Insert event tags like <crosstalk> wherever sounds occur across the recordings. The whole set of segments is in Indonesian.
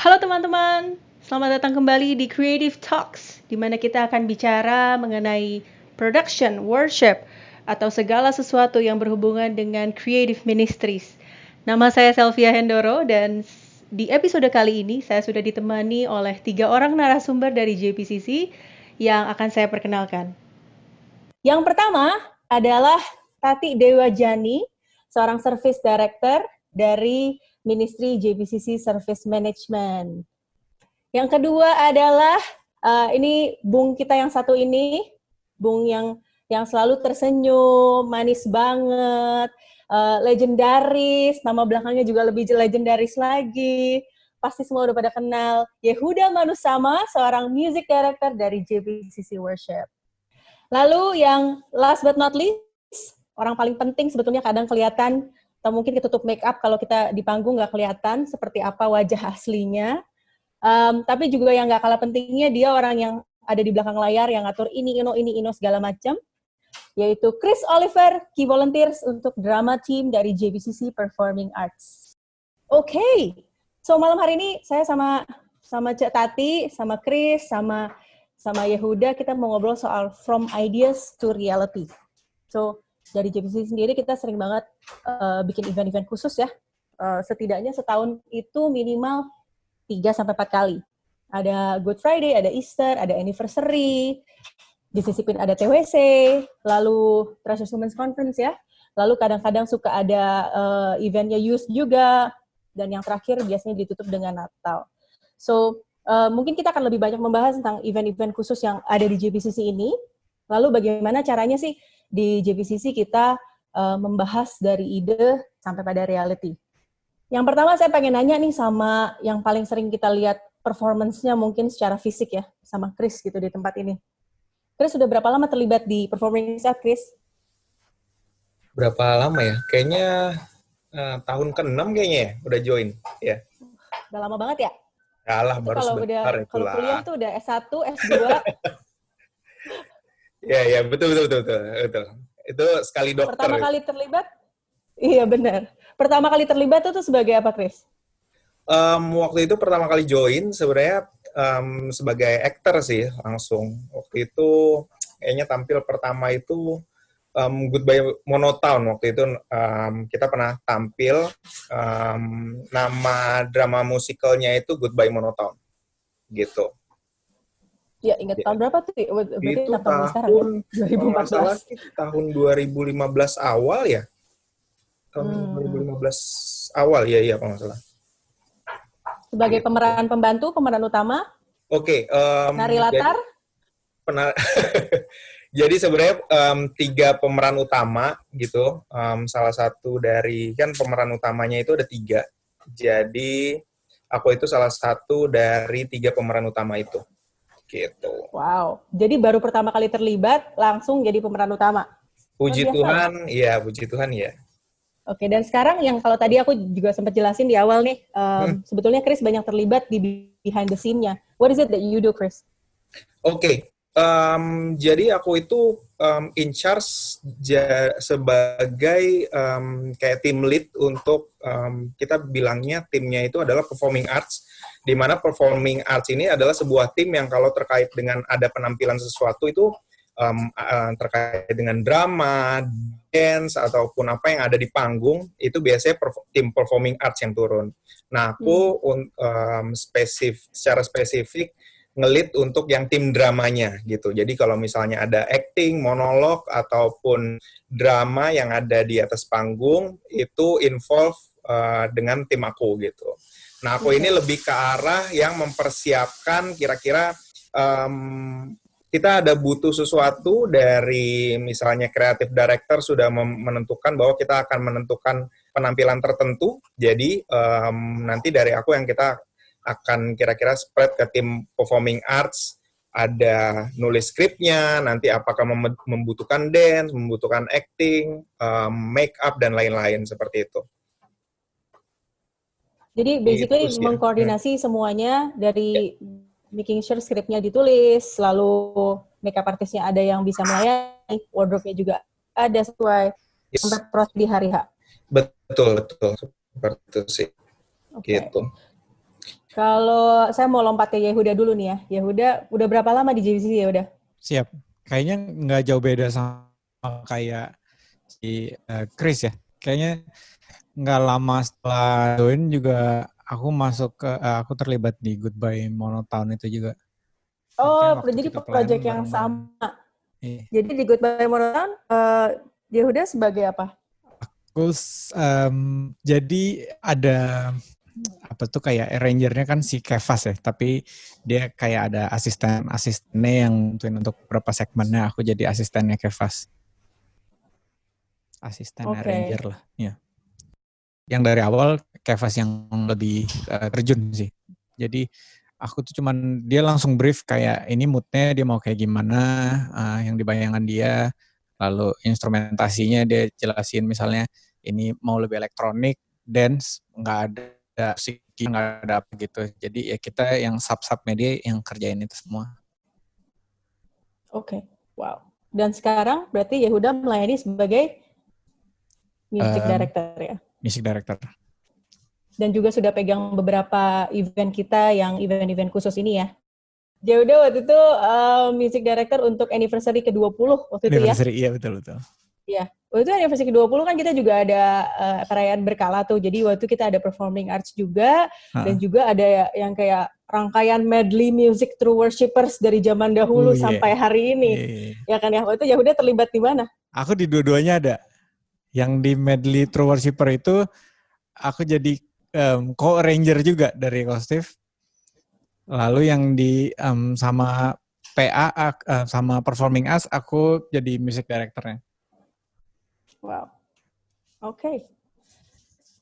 Halo teman-teman, selamat datang kembali di Creative Talks, di mana kita akan bicara mengenai production, worship, atau segala sesuatu yang berhubungan dengan creative ministries. Nama saya Selvia Hendoro dan di episode kali ini saya sudah ditemani oleh tiga orang narasumber dari JPCC yang akan saya perkenalkan. Yang pertama adalah Tati Dewa Jani, seorang service director dari Ministry JPCC Service Management. Yang kedua adalah uh, ini Bung kita yang satu ini, Bung yang yang selalu tersenyum, manis banget, uh, legendaris, nama belakangnya juga lebih legendaris lagi. Pasti semua udah pada kenal. Yehuda Manusama, seorang music director dari JPCC Worship. Lalu yang last but not least, orang paling penting sebetulnya kadang kelihatan atau mungkin ketutup make up kalau kita di panggung nggak kelihatan seperti apa wajah aslinya. Um, tapi juga yang nggak kalah pentingnya dia orang yang ada di belakang layar yang ngatur ini ino ini ino segala macam yaitu Chris Oliver key volunteers untuk drama team dari JBCC Performing Arts. Oke, okay. so malam hari ini saya sama sama Cek Tati, sama Chris, sama sama Yehuda kita mau ngobrol soal from ideas to reality. So dari JPC sendiri kita sering banget uh, bikin event-event khusus ya. Uh, setidaknya setahun itu minimal 3 sampai 4 kali. Ada Good Friday, ada Easter, ada anniversary, di Sisipin ada TWC, lalu Treasure Women's Conference ya. Lalu kadang-kadang suka ada uh, eventnya youth juga, dan yang terakhir biasanya ditutup dengan Natal. So, uh, mungkin kita akan lebih banyak membahas tentang event-event khusus yang ada di JPCC ini. Lalu bagaimana caranya sih di JPCC kita uh, membahas dari ide sampai pada reality. Yang pertama saya pengen nanya nih sama yang paling sering kita lihat performance-nya mungkin secara fisik ya, sama Chris gitu di tempat ini. Chris sudah berapa lama terlibat di performing art, Chris? Berapa lama ya? Kayaknya uh, tahun ke-6 kayaknya ya, udah join. ya. Udah lama banget ya? Ya lah, baru kalau udah, Kalau kuliah tuh udah S1, S2, <laughs> Iya, iya, betul, betul, betul, betul, betul. Itu sekali dokter. Pertama kali terlibat? Iya, benar. Pertama kali terlibat itu sebagai apa, Chris? Um, waktu itu pertama kali join sebenarnya um, sebagai aktor sih langsung. Waktu itu kayaknya tampil pertama itu um, Goodbye Monotown waktu itu um, kita pernah tampil um, nama drama musikalnya itu Goodbye Monotown gitu. Ya, ingat ya. tahun berapa tuh? Berarti itu tahun, sekarang, ya? <laughs> 2014. Salah, tahun 2015 awal ya? Tahun hmm. 2015 awal, ya, iya, kalau nggak salah. Sebagai pemeran pembantu, pemeran utama? Oke. Okay, um, Nari latar? Jadi, <laughs> jadi sebenarnya um, tiga pemeran utama gitu. Um, salah satu dari, kan pemeran utamanya itu ada tiga. Jadi, aku itu salah satu dari tiga pemeran utama itu gitu. Wow, jadi baru pertama kali terlibat langsung jadi pemeran utama. Puji Tuhan, iya puji Tuhan ya. Oke, dan sekarang yang kalau tadi aku juga sempat jelasin di awal nih, um, hmm. sebetulnya Chris banyak terlibat di behind the scene-nya. What is it that you do, Chris? Oke, okay. um, jadi aku itu um, in charge ja, sebagai um, kayak team lead untuk um, kita bilangnya timnya itu adalah performing arts di mana performing arts ini adalah sebuah tim yang kalau terkait dengan ada penampilan sesuatu itu um, uh, terkait dengan drama, dance ataupun apa yang ada di panggung itu biasanya perf tim performing arts yang turun. Nah, aku hmm. um, spesif secara spesifik ngelit untuk yang tim dramanya gitu. Jadi kalau misalnya ada acting, monolog ataupun drama yang ada di atas panggung itu involve uh, dengan tim aku gitu. Nah, aku ini lebih ke arah yang mempersiapkan kira-kira um, kita ada butuh sesuatu dari misalnya kreatif director sudah menentukan bahwa kita akan menentukan penampilan tertentu. Jadi um, nanti dari aku yang kita akan kira-kira spread ke tim performing arts ada nulis skripnya, nanti apakah membutuhkan dance, membutuhkan acting, um, make up dan lain-lain seperti itu. Jadi basically gitu mengkoordinasi hmm. semuanya dari making sure scriptnya ditulis, lalu makeup artisnya ada yang bisa melayani, wardrobe-nya juga ada sesuai yes. sampai proses di hari H. Betul, betul. Seperti itu sih. Okay. Gitu. Kalau saya mau lompat ke Yehuda dulu nih ya. Yehuda udah berapa lama di JVC ya udah? Siap. Kayaknya nggak jauh beda sama kayak si uh, Chris ya. Kayaknya nggak lama setelah join juga aku masuk ke uh, aku terlibat di Goodbye Monotown itu juga. Oh, jadi proyek yang sama. Iya. Jadi di Goodbye Monotown uh, Yehuda sebagai apa? Aku um, jadi ada apa tuh kayak arrangernya kan si Kevas ya, tapi dia kayak ada asisten asistennya yang tentuin untuk beberapa segmennya aku jadi asistennya Kevas. Asisten okay. arranger lah, ya. Yang dari awal Kevas yang lebih uh, terjun sih. Jadi aku tuh cuman dia langsung brief kayak ini moodnya dia mau kayak gimana, uh, yang dibayangkan dia, lalu instrumentasinya dia jelasin misalnya ini mau lebih elektronik, dance, nggak ada psiki nggak ada apa gitu jadi ya kita yang sub sub media yang kerjain itu semua oke okay. wow dan sekarang berarti Yehuda melayani sebagai music um, director ya music director dan juga sudah pegang beberapa event kita yang event-event khusus ini ya Yehuda waktu itu uh, music director untuk anniversary ke-20 waktu itu ya anniversary iya betul betul Iya, waktu itu anniversary ke-20 kan kita juga ada uh, perayaan berkala tuh. Jadi waktu itu kita ada performing arts juga uh. dan juga ada yang kayak rangkaian medley music true worshippers dari zaman dahulu uh, yeah. sampai hari ini. Yeah, yeah. Ya kan ya, waktu itu Yahuda terlibat di mana? Aku di dua-duanya ada. Yang di medley true worshipper itu aku jadi um, co-arranger juga dari Kostif. Lalu yang di um, sama PA uh, sama performing arts aku jadi music directornya. Wow. Oke. Okay.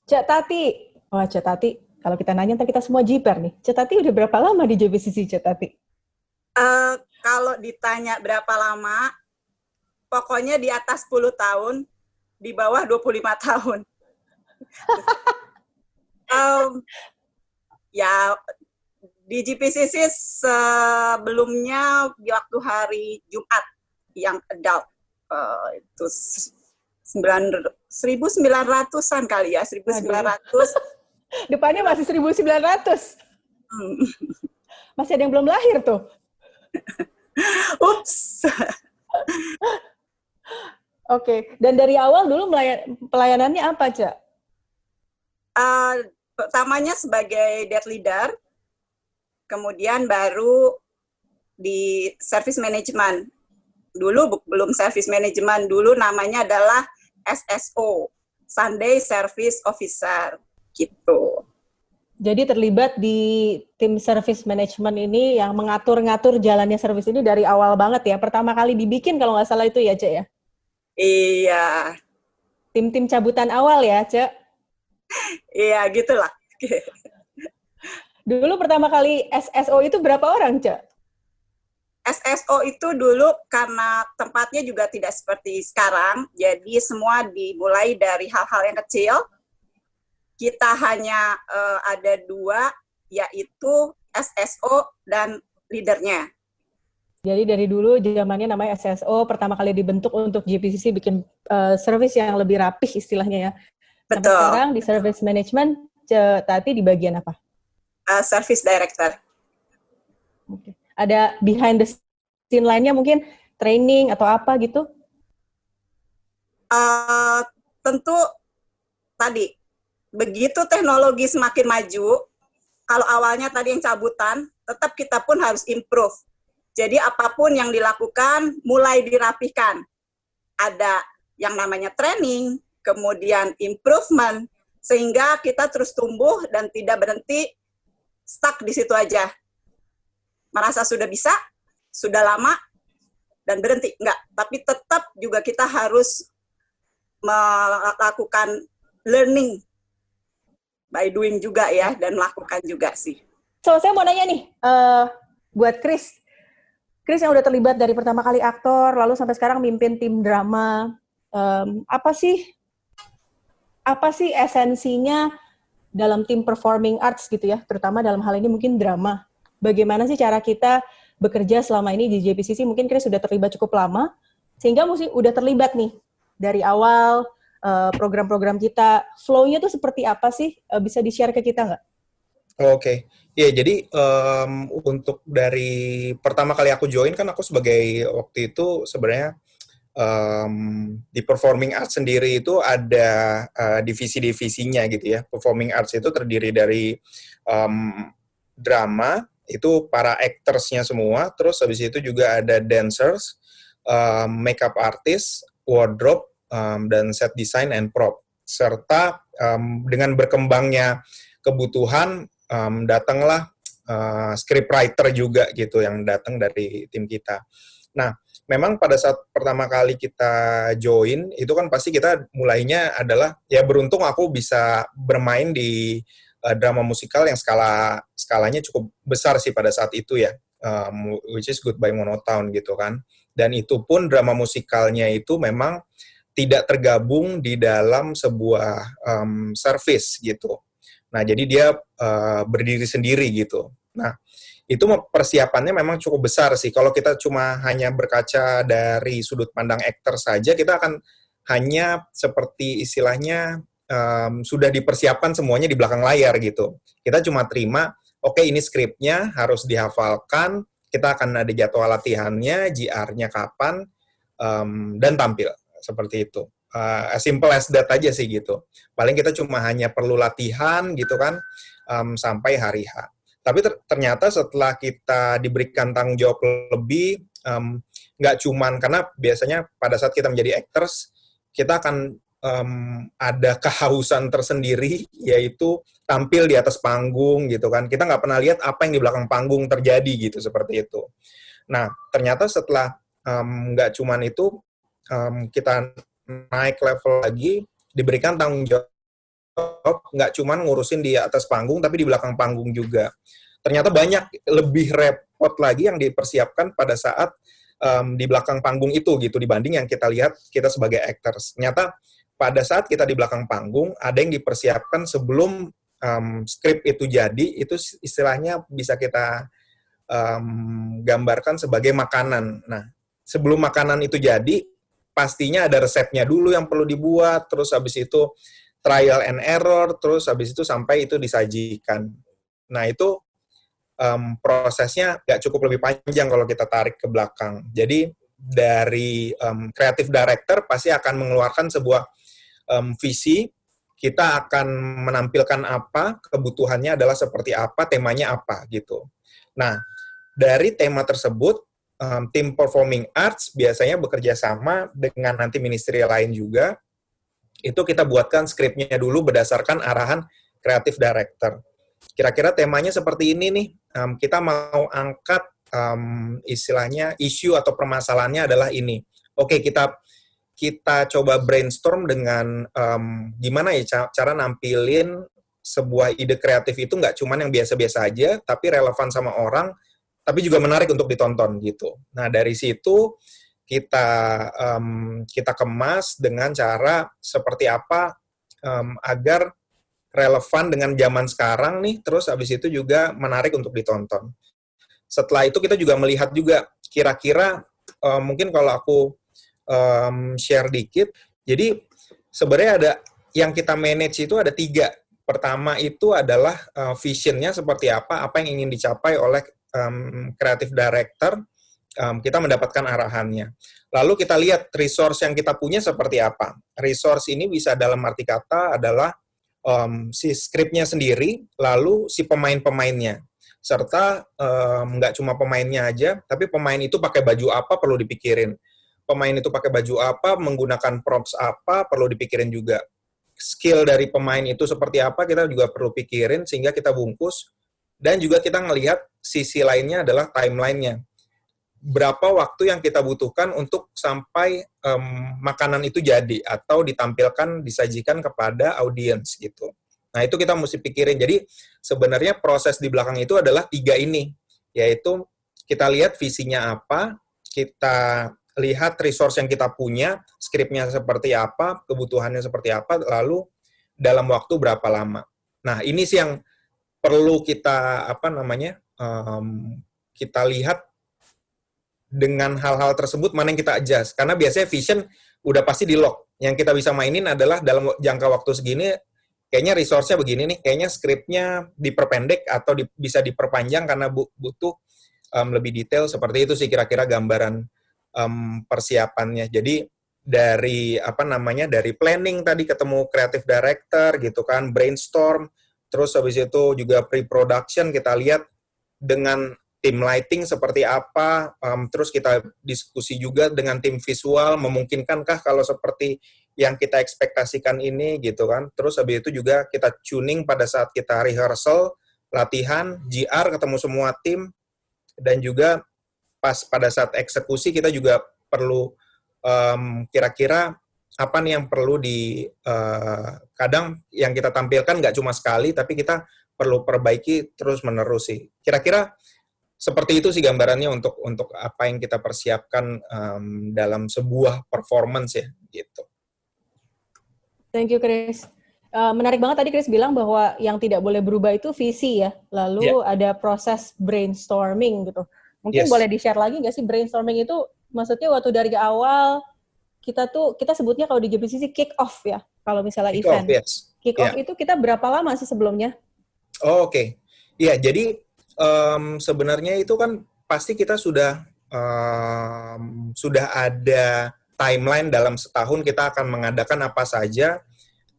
Cak Tati. Wah, Cak Tati. Kalau kita nanya, ntar kita semua jiper nih. Cak Tati udah berapa lama di JBCC, Cak Tati? Uh, kalau ditanya berapa lama, pokoknya di atas 10 tahun, di bawah 25 tahun. um, ya, di GPCC sebelumnya di waktu hari Jumat yang adult uh, itu sembilan seribu sembilan ratusan kali ya seribu sembilan ratus. <laughs> Depannya masih seribu sembilan ratus. Hmm. masih ada yang belum lahir tuh. <laughs> Ups <laughs> Oke, dan dari awal dulu pelayanannya apa, Cak? Uh, pertamanya sebagai debt leader, kemudian baru di service management. Dulu belum service management, dulu namanya adalah SSO, Sunday Service Officer, gitu. Jadi terlibat di tim service management ini yang mengatur-ngatur jalannya service ini dari awal banget ya. Pertama kali dibikin kalau nggak salah itu ya, Cek ya? Iya. Tim-tim cabutan awal ya, Cek? iya, gitulah. Dulu pertama kali SSO itu berapa orang, Cek? SSO itu dulu karena tempatnya juga tidak seperti sekarang, jadi semua dimulai dari hal-hal yang kecil. Kita hanya uh, ada dua, yaitu SSO dan leadernya. Jadi dari dulu zamannya namanya SSO, pertama kali dibentuk untuk GPCC bikin uh, service yang lebih rapih istilahnya ya. Betul. Sampai sekarang di service management, tadi di bagian apa? Uh, service director. Oke. Okay ada behind the scene lainnya mungkin training atau apa gitu? Uh, tentu tadi begitu teknologi semakin maju, kalau awalnya tadi yang cabutan, tetap kita pun harus improve. Jadi apa pun yang dilakukan mulai dirapihkan. Ada yang namanya training, kemudian improvement, sehingga kita terus tumbuh dan tidak berhenti stuck di situ aja merasa sudah bisa, sudah lama, dan berhenti. Enggak, tapi tetap juga kita harus melakukan learning by doing juga ya, dan melakukan juga sih. So, saya mau nanya nih, uh, buat Chris. Chris yang udah terlibat dari pertama kali aktor, lalu sampai sekarang mimpin tim drama. Um, apa sih apa sih esensinya dalam tim performing arts gitu ya, terutama dalam hal ini mungkin drama bagaimana sih cara kita bekerja selama ini di JPCC? Mungkin Chris sudah terlibat cukup lama, sehingga mesti udah terlibat nih dari awal uh, program-program kita. Flow-nya tuh seperti apa sih? Uh, bisa di-share ke kita nggak? Oke, ya jadi um, untuk dari pertama kali aku join kan aku sebagai waktu itu sebenarnya um, di performing arts sendiri itu ada uh, divisi-divisinya gitu ya. Performing arts itu terdiri dari um, drama, itu para actorsnya semua, terus habis itu juga ada dancers, um, makeup artist, wardrobe, um, dan set design and prop. Serta um, dengan berkembangnya kebutuhan um, datanglah uh, scriptwriter juga gitu yang datang dari tim kita. Nah, memang pada saat pertama kali kita join itu kan pasti kita mulainya adalah ya beruntung aku bisa bermain di uh, drama musikal yang skala skalanya cukup besar sih pada saat itu ya, um, which is Goodbye Monotown gitu kan. Dan itu pun drama musikalnya itu memang tidak tergabung di dalam sebuah um, service gitu. Nah, jadi dia uh, berdiri sendiri gitu. Nah, itu persiapannya memang cukup besar sih. Kalau kita cuma hanya berkaca dari sudut pandang aktor saja, kita akan hanya seperti istilahnya um, sudah dipersiapkan semuanya di belakang layar gitu. Kita cuma terima, oke okay, ini skripnya harus dihafalkan, kita akan ada jadwal latihannya, JR-nya kapan, um, dan tampil seperti itu uh, as simple as that aja sih gitu. Paling kita cuma hanya perlu latihan gitu kan um, sampai hari H. Tapi ter ternyata setelah kita diberikan tanggung jawab lebih, nggak um, cuman karena biasanya pada saat kita menjadi actors, kita akan um, ada kehausan tersendiri, yaitu tampil di atas panggung gitu kan. Kita nggak pernah lihat apa yang di belakang panggung terjadi gitu seperti itu. Nah ternyata setelah nggak um, cuman itu um, kita naik level lagi, diberikan tanggung jawab nggak cuma ngurusin di atas panggung, tapi di belakang panggung juga. Ternyata banyak lebih repot lagi yang dipersiapkan pada saat um, di belakang panggung itu gitu dibanding yang kita lihat kita sebagai actors. Ternyata pada saat kita di belakang panggung ada yang dipersiapkan sebelum um, skrip itu jadi itu istilahnya bisa kita um, gambarkan sebagai makanan. Nah sebelum makanan itu jadi pastinya ada resepnya dulu yang perlu dibuat, terus habis itu trial and error, terus habis itu sampai itu disajikan. Nah itu um, prosesnya nggak cukup lebih panjang kalau kita tarik ke belakang. Jadi dari um, creative director pasti akan mengeluarkan sebuah um, visi, kita akan menampilkan apa, kebutuhannya adalah seperti apa, temanya apa gitu. Nah dari tema tersebut um, tim performing arts biasanya bekerja sama dengan nanti ministry lain juga. Itu kita buatkan skripnya dulu berdasarkan arahan kreatif director. Kira-kira temanya seperti ini nih. Um, kita mau angkat um, istilahnya isu atau permasalahannya adalah ini. Oke, kita kita coba brainstorm dengan um, gimana ya cara nampilin sebuah ide kreatif itu nggak cuman yang biasa-biasa aja, tapi relevan sama orang, tapi juga menarik untuk ditonton gitu. Nah dari situ kita um, kita kemas dengan cara seperti apa um, agar relevan dengan zaman sekarang nih, terus habis itu juga menarik untuk ditonton. Setelah itu kita juga melihat juga kira-kira um, mungkin kalau aku um, share dikit, jadi sebenarnya ada yang kita manage itu ada tiga. Pertama itu adalah uh, visionnya seperti apa, apa yang ingin dicapai oleh um, creative director, um, kita mendapatkan arahannya. Lalu kita lihat resource yang kita punya seperti apa. Resource ini bisa dalam arti kata adalah um, si skripnya sendiri, lalu si pemain-pemainnya. Serta nggak um, cuma pemainnya aja, tapi pemain itu pakai baju apa perlu dipikirin. Pemain itu pakai baju apa, menggunakan props apa, perlu dipikirin juga. Skill dari pemain itu seperti apa, kita juga perlu pikirin, sehingga kita bungkus dan juga kita melihat sisi lainnya adalah timelinenya. Berapa waktu yang kita butuhkan untuk sampai um, makanan itu jadi atau ditampilkan, disajikan kepada audiens gitu. Nah itu kita mesti pikirin. Jadi sebenarnya proses di belakang itu adalah tiga ini, yaitu kita lihat visinya apa, kita lihat resource yang kita punya, skripnya seperti apa, kebutuhannya seperti apa, lalu dalam waktu berapa lama. Nah ini sih yang perlu kita apa namanya um, kita lihat dengan hal-hal tersebut mana yang kita adjust. Karena biasanya vision udah pasti di lock. Yang kita bisa mainin adalah dalam jangka waktu segini kayaknya resource-nya begini nih, kayaknya skripnya diperpendek atau di, bisa diperpanjang karena bu, butuh um, lebih detail. Seperti itu sih kira-kira gambaran um, persiapannya. Jadi dari apa namanya dari planning tadi ketemu creative director gitu kan, brainstorm, terus habis itu juga pre-production kita lihat dengan tim lighting seperti apa, um, terus kita diskusi juga dengan tim visual, memungkinkankah kalau seperti yang kita ekspektasikan ini gitu kan. Terus habis itu juga kita tuning pada saat kita rehearsal, latihan, GR ketemu semua tim, dan juga pas pada saat eksekusi kita juga perlu um, kira-kira apa nih yang perlu di uh, kadang yang kita tampilkan nggak cuma sekali tapi kita perlu perbaiki terus menerus sih kira-kira seperti itu sih gambarannya untuk untuk apa yang kita persiapkan um, dalam sebuah performance ya gitu. Thank you Chris. Uh, menarik banget tadi Chris bilang bahwa yang tidak boleh berubah itu visi ya. Lalu yeah. ada proses brainstorming gitu. Mungkin yes. boleh di-share lagi nggak sih brainstorming itu maksudnya waktu dari awal kita tuh kita sebutnya kalau di JPCC kick off ya kalau misalnya kick event. Off, yes. Kick off yeah. itu kita berapa lama sih sebelumnya? Oh, Oke. Okay. Iya, jadi um, sebenarnya itu kan pasti kita sudah um, sudah ada timeline dalam setahun kita akan mengadakan apa saja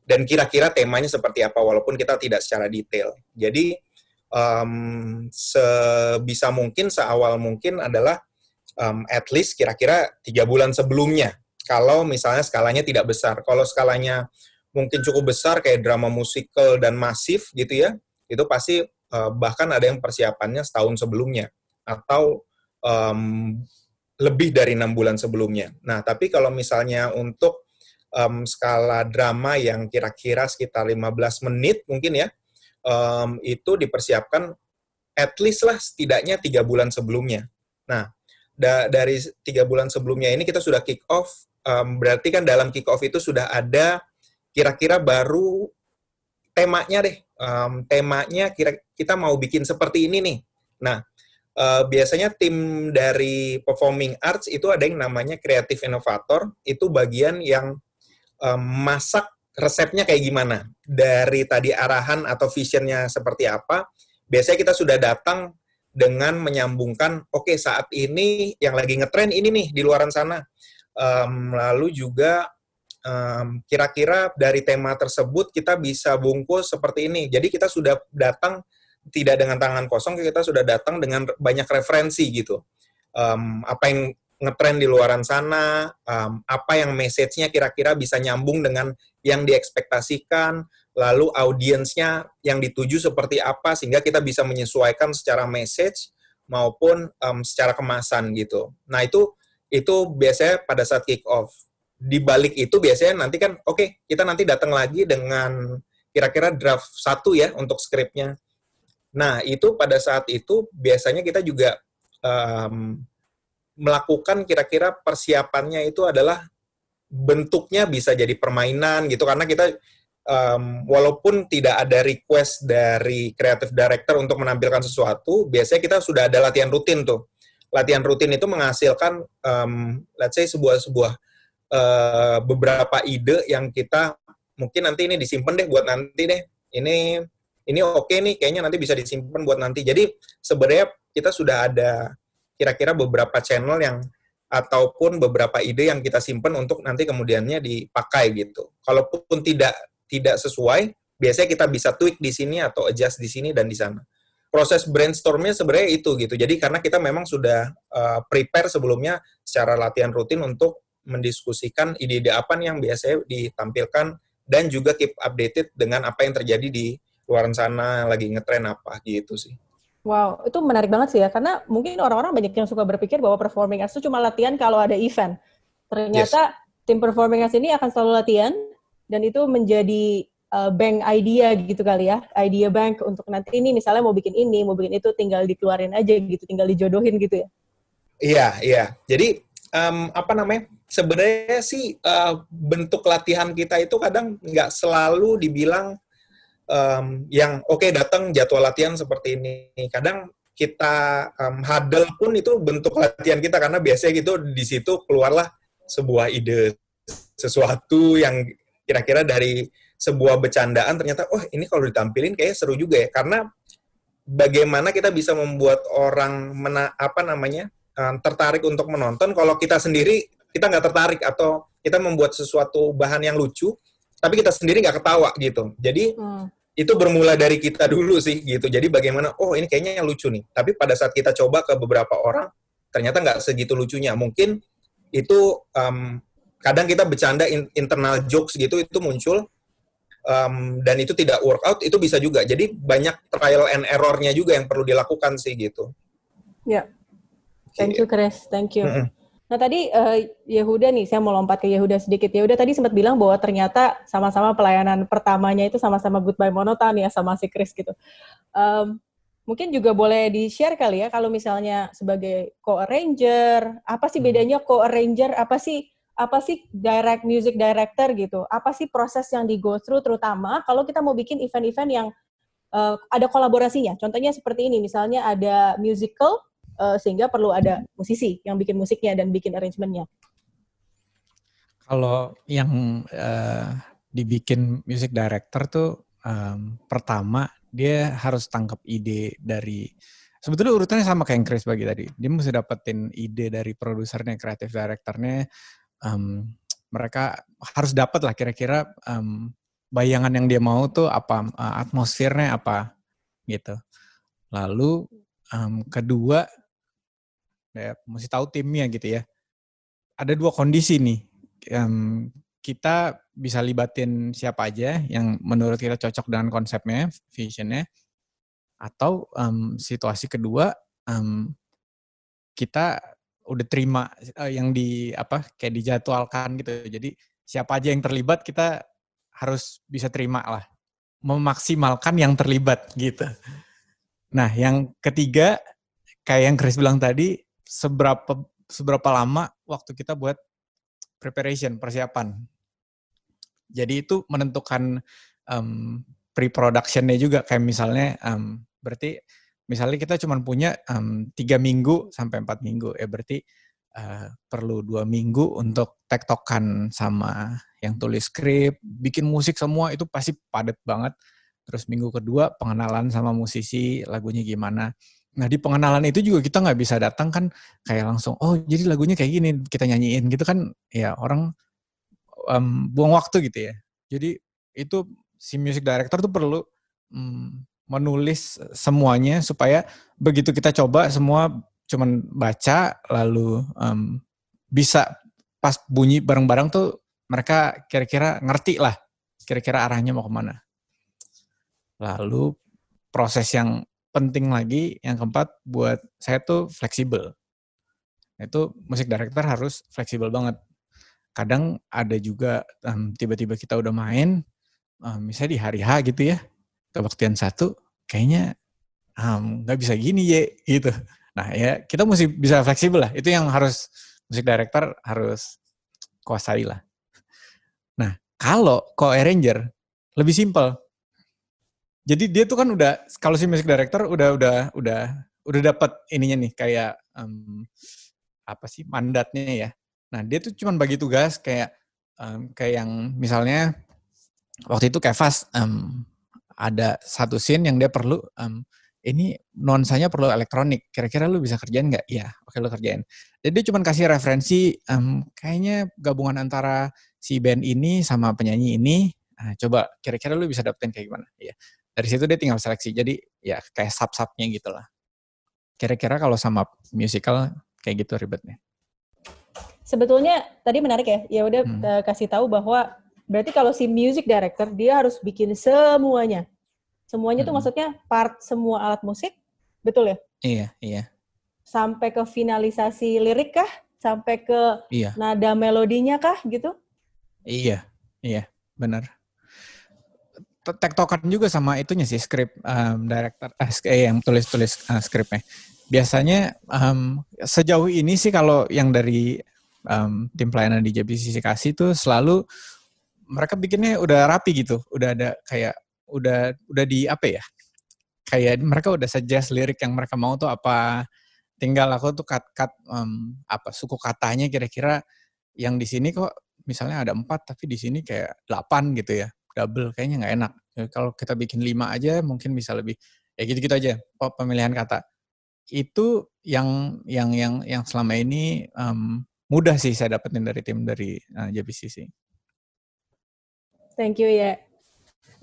dan kira-kira temanya seperti apa walaupun kita tidak secara detail. Jadi um, sebisa mungkin seawal mungkin adalah um, at least kira-kira tiga bulan sebelumnya. Kalau misalnya skalanya tidak besar, kalau skalanya mungkin cukup besar kayak drama musikal dan masif gitu ya, itu pasti uh, bahkan ada yang persiapannya setahun sebelumnya atau um, lebih dari enam bulan sebelumnya. Nah, tapi kalau misalnya untuk um, skala drama yang kira-kira sekitar 15 menit mungkin ya, um, itu dipersiapkan at least lah setidaknya tiga bulan sebelumnya. Nah, da dari tiga bulan sebelumnya ini kita sudah kick off, um, berarti kan dalam kick off itu sudah ada kira-kira baru temanya deh um, temanya kira kita mau bikin seperti ini nih. Nah, uh, biasanya tim dari performing arts itu ada yang namanya creative innovator, itu bagian yang um, masak resepnya kayak gimana. Dari tadi arahan atau visionnya seperti apa, biasanya kita sudah datang dengan menyambungkan, oke okay, saat ini yang lagi ngetren ini nih di luaran sana. Um, lalu juga um, kira-kira dari tema tersebut kita bisa bungkus seperti ini. Jadi kita sudah datang tidak dengan tangan kosong, kita sudah datang dengan banyak referensi gitu. Um, apa yang ngetren di luaran sana, um, apa yang message-nya kira-kira bisa nyambung dengan yang diekspektasikan, lalu audiensnya yang dituju seperti apa, sehingga kita bisa menyesuaikan secara message maupun um, secara kemasan gitu. Nah itu itu biasanya pada saat kick off. Di balik itu biasanya nanti kan oke okay, kita nanti datang lagi dengan kira-kira draft satu ya untuk skripnya. Nah itu pada saat itu biasanya kita juga um, melakukan kira-kira persiapannya itu adalah bentuknya bisa jadi permainan gitu. Karena kita um, walaupun tidak ada request dari creative director untuk menampilkan sesuatu biasanya kita sudah ada latihan rutin tuh latihan rutin itu menghasilkan um, let's say sebuah sebuah uh, beberapa ide yang kita mungkin nanti ini disimpan deh buat nanti deh. Ini ini oke okay nih, kayaknya nanti bisa disimpan buat nanti. Jadi sebenarnya kita sudah ada kira-kira beberapa channel yang ataupun beberapa ide yang kita simpan untuk nanti kemudiannya dipakai gitu. Kalaupun tidak tidak sesuai, biasanya kita bisa tweak di sini atau adjust di sini dan di sana. Proses brainstormnya sebenarnya itu gitu. Jadi karena kita memang sudah uh, prepare sebelumnya secara latihan rutin untuk mendiskusikan ide-ide apa yang biasanya ditampilkan dan juga keep updated dengan apa yang terjadi di luar sana lagi ngetren apa gitu sih. Wow, itu menarik banget sih ya, karena mungkin orang-orang banyak yang suka berpikir bahwa performing arts itu cuma latihan kalau ada event. Ternyata yes. tim performing arts ini akan selalu latihan, dan itu menjadi uh, bank idea gitu kali ya, idea bank untuk nanti ini misalnya mau bikin ini, mau bikin itu, tinggal dikeluarin aja gitu, tinggal dijodohin gitu ya. Iya, iya. Jadi um, apa namanya? sebenarnya sih uh, bentuk latihan kita itu kadang nggak selalu dibilang um, yang oke okay, datang jadwal latihan seperti ini. Kadang kita um, huddle pun itu bentuk latihan kita karena biasanya gitu di situ keluarlah sebuah ide sesuatu yang kira-kira dari sebuah bercandaan ternyata oh ini kalau ditampilin kayak seru juga ya. Karena bagaimana kita bisa membuat orang mena, apa namanya um, tertarik untuk menonton. Kalau kita sendiri kita nggak tertarik atau kita membuat sesuatu bahan yang lucu tapi kita sendiri nggak ketawa gitu. Jadi hmm. itu bermula dari kita dulu sih gitu. Jadi bagaimana oh ini kayaknya yang lucu nih. Tapi pada saat kita coba ke beberapa orang ternyata nggak segitu lucunya. Mungkin itu um, kadang kita bercanda in, internal jokes gitu itu muncul um, dan itu tidak workout itu bisa juga. Jadi banyak trial and errornya juga yang perlu dilakukan sih gitu. Ya, thank you Chris, thank you. Mm -hmm. Nah tadi uh, Yehuda nih, saya mau lompat ke Yehuda sedikit. Yehuda tadi sempat bilang bahwa ternyata sama-sama pelayanan pertamanya itu sama-sama goodbye monoton ya sama si Chris gitu. Um, mungkin juga boleh di-share kali ya kalau misalnya sebagai co-arranger, apa sih bedanya co-arranger, apa sih apa sih direct music director gitu? Apa sih proses yang di go through terutama kalau kita mau bikin event-event yang uh, ada kolaborasinya? Contohnya seperti ini, misalnya ada musical uh, sehingga perlu ada musisi yang bikin musiknya dan bikin arrangementnya. Kalau yang uh, dibikin music director tuh um, pertama dia harus tangkap ide dari sebetulnya urutannya sama kayak yang Chris bagi tadi. Dia mesti dapetin ide dari produsernya, kreatif directornya, um, mereka harus dapat lah kira-kira um, bayangan yang dia mau tuh apa uh, atmosfernya apa gitu. Lalu um, kedua ya mesti tahu timnya gitu ya. Ada dua kondisi nih. Um, kita bisa libatin siapa aja yang menurut kita cocok dengan konsepnya, visionnya, atau um, situasi kedua um, kita udah terima uh, yang di apa kayak dijadwalkan gitu. Jadi siapa aja yang terlibat kita harus bisa terima lah. Memaksimalkan yang terlibat gitu. Nah, yang ketiga kayak yang Chris bilang tadi, seberapa seberapa lama waktu kita buat preparation, persiapan. Jadi itu menentukan um, pre-productionnya juga kayak misalnya um, berarti misalnya kita cuma punya tiga um, minggu sampai empat minggu ya berarti uh, perlu dua minggu untuk tektokan sama yang tulis skrip bikin musik semua itu pasti padat banget. Terus minggu kedua pengenalan sama musisi lagunya gimana. Nah di pengenalan itu juga kita nggak bisa datang kan kayak langsung oh jadi lagunya kayak gini kita nyanyiin gitu kan ya orang um, buang waktu gitu ya. Jadi itu si music director tuh perlu um, menulis semuanya supaya begitu kita coba semua cuman baca lalu um, bisa pas bunyi bareng-bareng tuh mereka kira-kira ngerti lah kira-kira arahnya mau ke mana. Lalu proses yang penting lagi yang keempat buat saya tuh fleksibel. Itu musik director harus fleksibel banget. Kadang ada juga um, tiba-tiba kita udah main, um, misalnya di hari H gitu ya, kebaktian satu kayaknya nggak um, bisa gini ya gitu. Nah ya kita mesti bisa fleksibel lah. Itu yang harus musik director harus kuasai lah. Nah kalau co-arranger lebih simpel. Jadi dia tuh kan udah kalau si music director udah udah udah udah dapat ininya nih kayak um, apa sih mandatnya ya. Nah dia tuh cuma bagi tugas kayak um, kayak yang misalnya waktu itu Kevas um, ada satu scene yang dia perlu um, ini nuansanya perlu elektronik. Kira-kira lu bisa kerjain nggak? Iya, oke lu kerjain. Jadi dia cuma kasih referensi, um, kayaknya gabungan antara si band ini sama penyanyi ini. Nah, coba kira-kira lu bisa dapetin kayak gimana? Iya. Dari situ dia tinggal seleksi. Jadi ya kayak sub-subnya gitu lah. Kira-kira kalau sama musical kayak gitu ribetnya. Sebetulnya tadi menarik ya. Ya udah hmm. uh, kasih tahu bahwa Berarti kalau si music director dia harus bikin semuanya. Semuanya hmm. tuh maksudnya part semua alat musik, betul ya? Iya, iya. Sampai ke finalisasi lirik kah? Sampai ke iya. nada melodinya kah gitu? Iya, iya, benar. Tektokan juga sama itunya sih skrip um, director eh, yang tulis-tulis uh, skripnya. Biasanya um, sejauh ini sih kalau yang dari um, tim pelayanan di JBCC kasih tuh selalu mereka bikinnya udah rapi gitu, udah ada kayak udah udah di apa ya? Kayak mereka udah suggest lirik yang mereka mau tuh apa. Tinggal aku tuh cut-cut um, apa suku katanya kira-kira yang di sini kok misalnya ada empat tapi di sini kayak delapan gitu ya. double kayaknya nggak enak. Ya, kalau kita bikin lima aja mungkin bisa lebih ya gitu-gitu aja pemilihan kata. Itu yang yang yang yang selama ini um, mudah sih saya dapetin dari tim dari uh, JBCC. Thank you ya.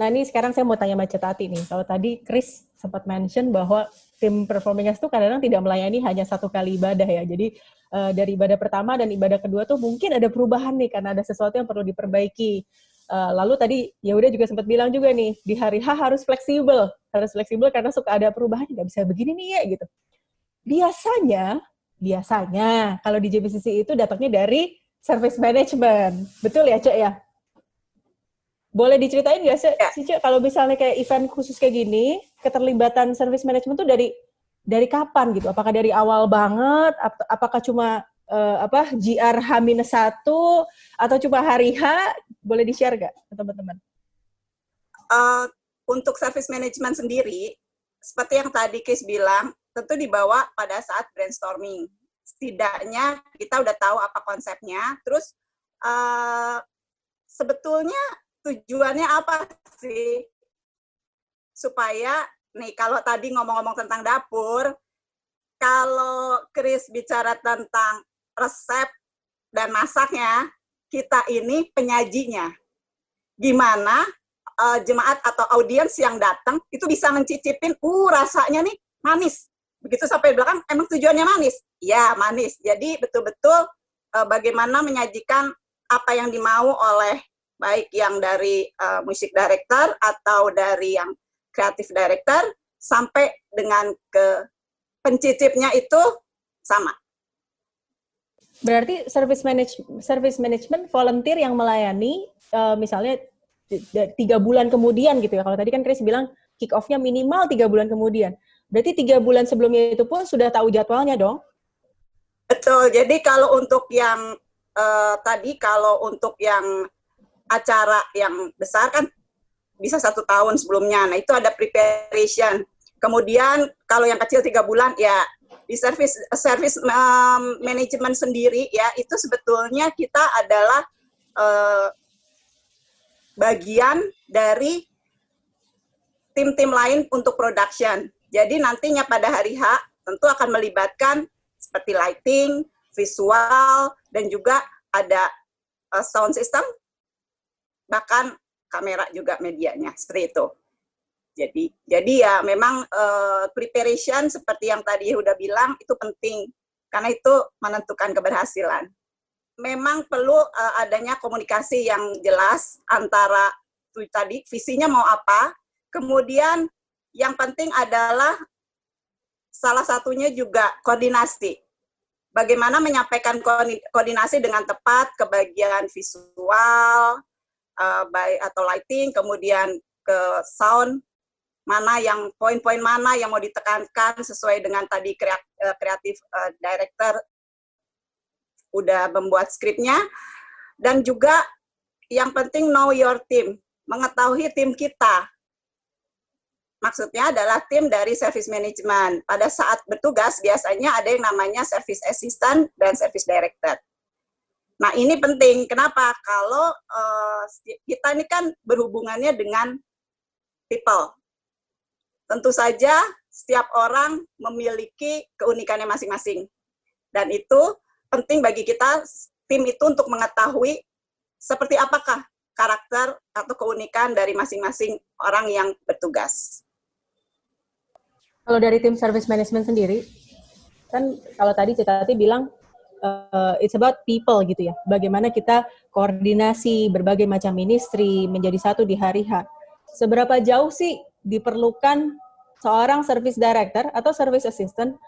Nah ini sekarang saya mau tanya Mbak Tati nih. Kalau tadi Chris sempat mention bahwa tim performing itu kadang-kadang tidak melayani hanya satu kali ibadah ya. Jadi uh, dari ibadah pertama dan ibadah kedua tuh mungkin ada perubahan nih karena ada sesuatu yang perlu diperbaiki. Uh, lalu tadi udah juga sempat bilang juga nih di hari H harus fleksibel, harus fleksibel karena suka ada perubahan nggak bisa begini nih ya gitu. Biasanya, biasanya kalau di JBCC itu datangnya dari service management, betul ya cek ya? Boleh diceritain nggak sih, ya. Cik, kalau misalnya kayak event khusus kayak gini, keterlibatan service management tuh dari dari kapan gitu? Apakah dari awal banget? Apakah cuma uh, apa GR H-1 atau cuma hari H? Boleh di-share nggak teman-teman? Uh, untuk service management sendiri, seperti yang tadi Kis bilang, tentu dibawa pada saat brainstorming. Setidaknya kita udah tahu apa konsepnya, terus uh, sebetulnya tujuannya apa sih? Supaya nih kalau tadi ngomong-ngomong tentang dapur, kalau Chris bicara tentang resep dan masaknya, kita ini penyajinya. Gimana uh, jemaat atau audiens yang datang itu bisa mencicipin, uh rasanya nih manis. Begitu sampai belakang, emang tujuannya manis? Ya, manis. Jadi betul-betul uh, bagaimana menyajikan apa yang dimau oleh baik yang dari uh, musik director atau dari yang kreatif director sampai dengan ke pencicipnya itu sama. Berarti service manage service management volunteer yang melayani uh, misalnya tiga bulan kemudian gitu ya. Kalau tadi kan Chris bilang kick off-nya minimal tiga bulan kemudian. Berarti tiga bulan sebelumnya itu pun sudah tahu jadwalnya dong? Betul. Jadi kalau untuk yang uh, tadi kalau untuk yang acara yang besar kan bisa satu tahun sebelumnya. Nah itu ada preparation. Kemudian kalau yang kecil tiga bulan ya di service service um, manajemen sendiri ya itu sebetulnya kita adalah uh, bagian dari tim-tim lain untuk production. Jadi nantinya pada hari H tentu akan melibatkan seperti lighting, visual, dan juga ada uh, sound system bahkan kamera juga medianya seperti itu. Jadi jadi ya memang uh, preparation seperti yang tadi udah bilang itu penting karena itu menentukan keberhasilan. Memang perlu uh, adanya komunikasi yang jelas antara itu tadi visinya mau apa, kemudian yang penting adalah salah satunya juga koordinasi. Bagaimana menyampaikan koordinasi dengan tepat ke bagian visual, uh, by atau lighting, kemudian ke sound, mana yang poin-poin mana yang mau ditekankan sesuai dengan tadi kreatif uh, director udah membuat skripnya dan juga yang penting know your team, mengetahui tim kita. Maksudnya adalah tim dari service management. Pada saat bertugas biasanya ada yang namanya service assistant dan service director. Nah ini penting. Kenapa? Kalau uh, kita ini kan berhubungannya dengan people. Tentu saja setiap orang memiliki keunikannya masing-masing. Dan itu penting bagi kita tim itu untuk mengetahui seperti apakah karakter atau keunikan dari masing-masing orang yang bertugas. Kalau dari tim service management sendiri, kan kalau tadi Cita bilang uh, it's about people gitu ya. Bagaimana kita koordinasi berbagai macam ministry menjadi satu di hari H. Seberapa jauh sih diperlukan seorang service director atau service assistant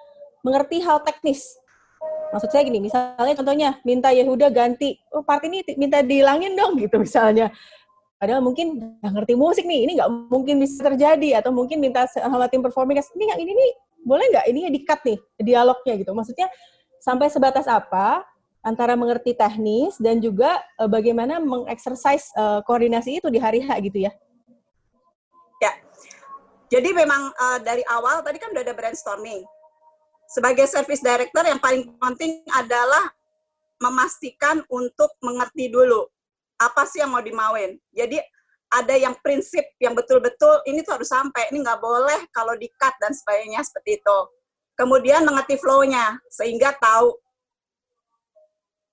mengerti hal teknis? Maksud saya gini, misalnya contohnya minta Yehuda ganti, oh part ini minta dihilangin dong gitu misalnya. Padahal mungkin nggak ngerti musik nih, ini nggak mungkin bisa terjadi. Atau mungkin minta sama tim performing, ini nggak ini nih boleh nggak ini di-cut nih dialognya gitu. Maksudnya sampai sebatas apa antara mengerti teknis dan juga uh, bagaimana mengeksersis uh, koordinasi itu di hari H gitu ya? Ya, jadi memang uh, dari awal tadi kan udah ada brainstorming. Sebagai service director yang paling penting adalah memastikan untuk mengerti dulu apa sih yang mau dimauin. Jadi ada yang prinsip yang betul-betul ini tuh harus sampai, ini nggak boleh kalau di-cut dan sebagainya seperti itu. Kemudian mengerti flow-nya, sehingga tahu.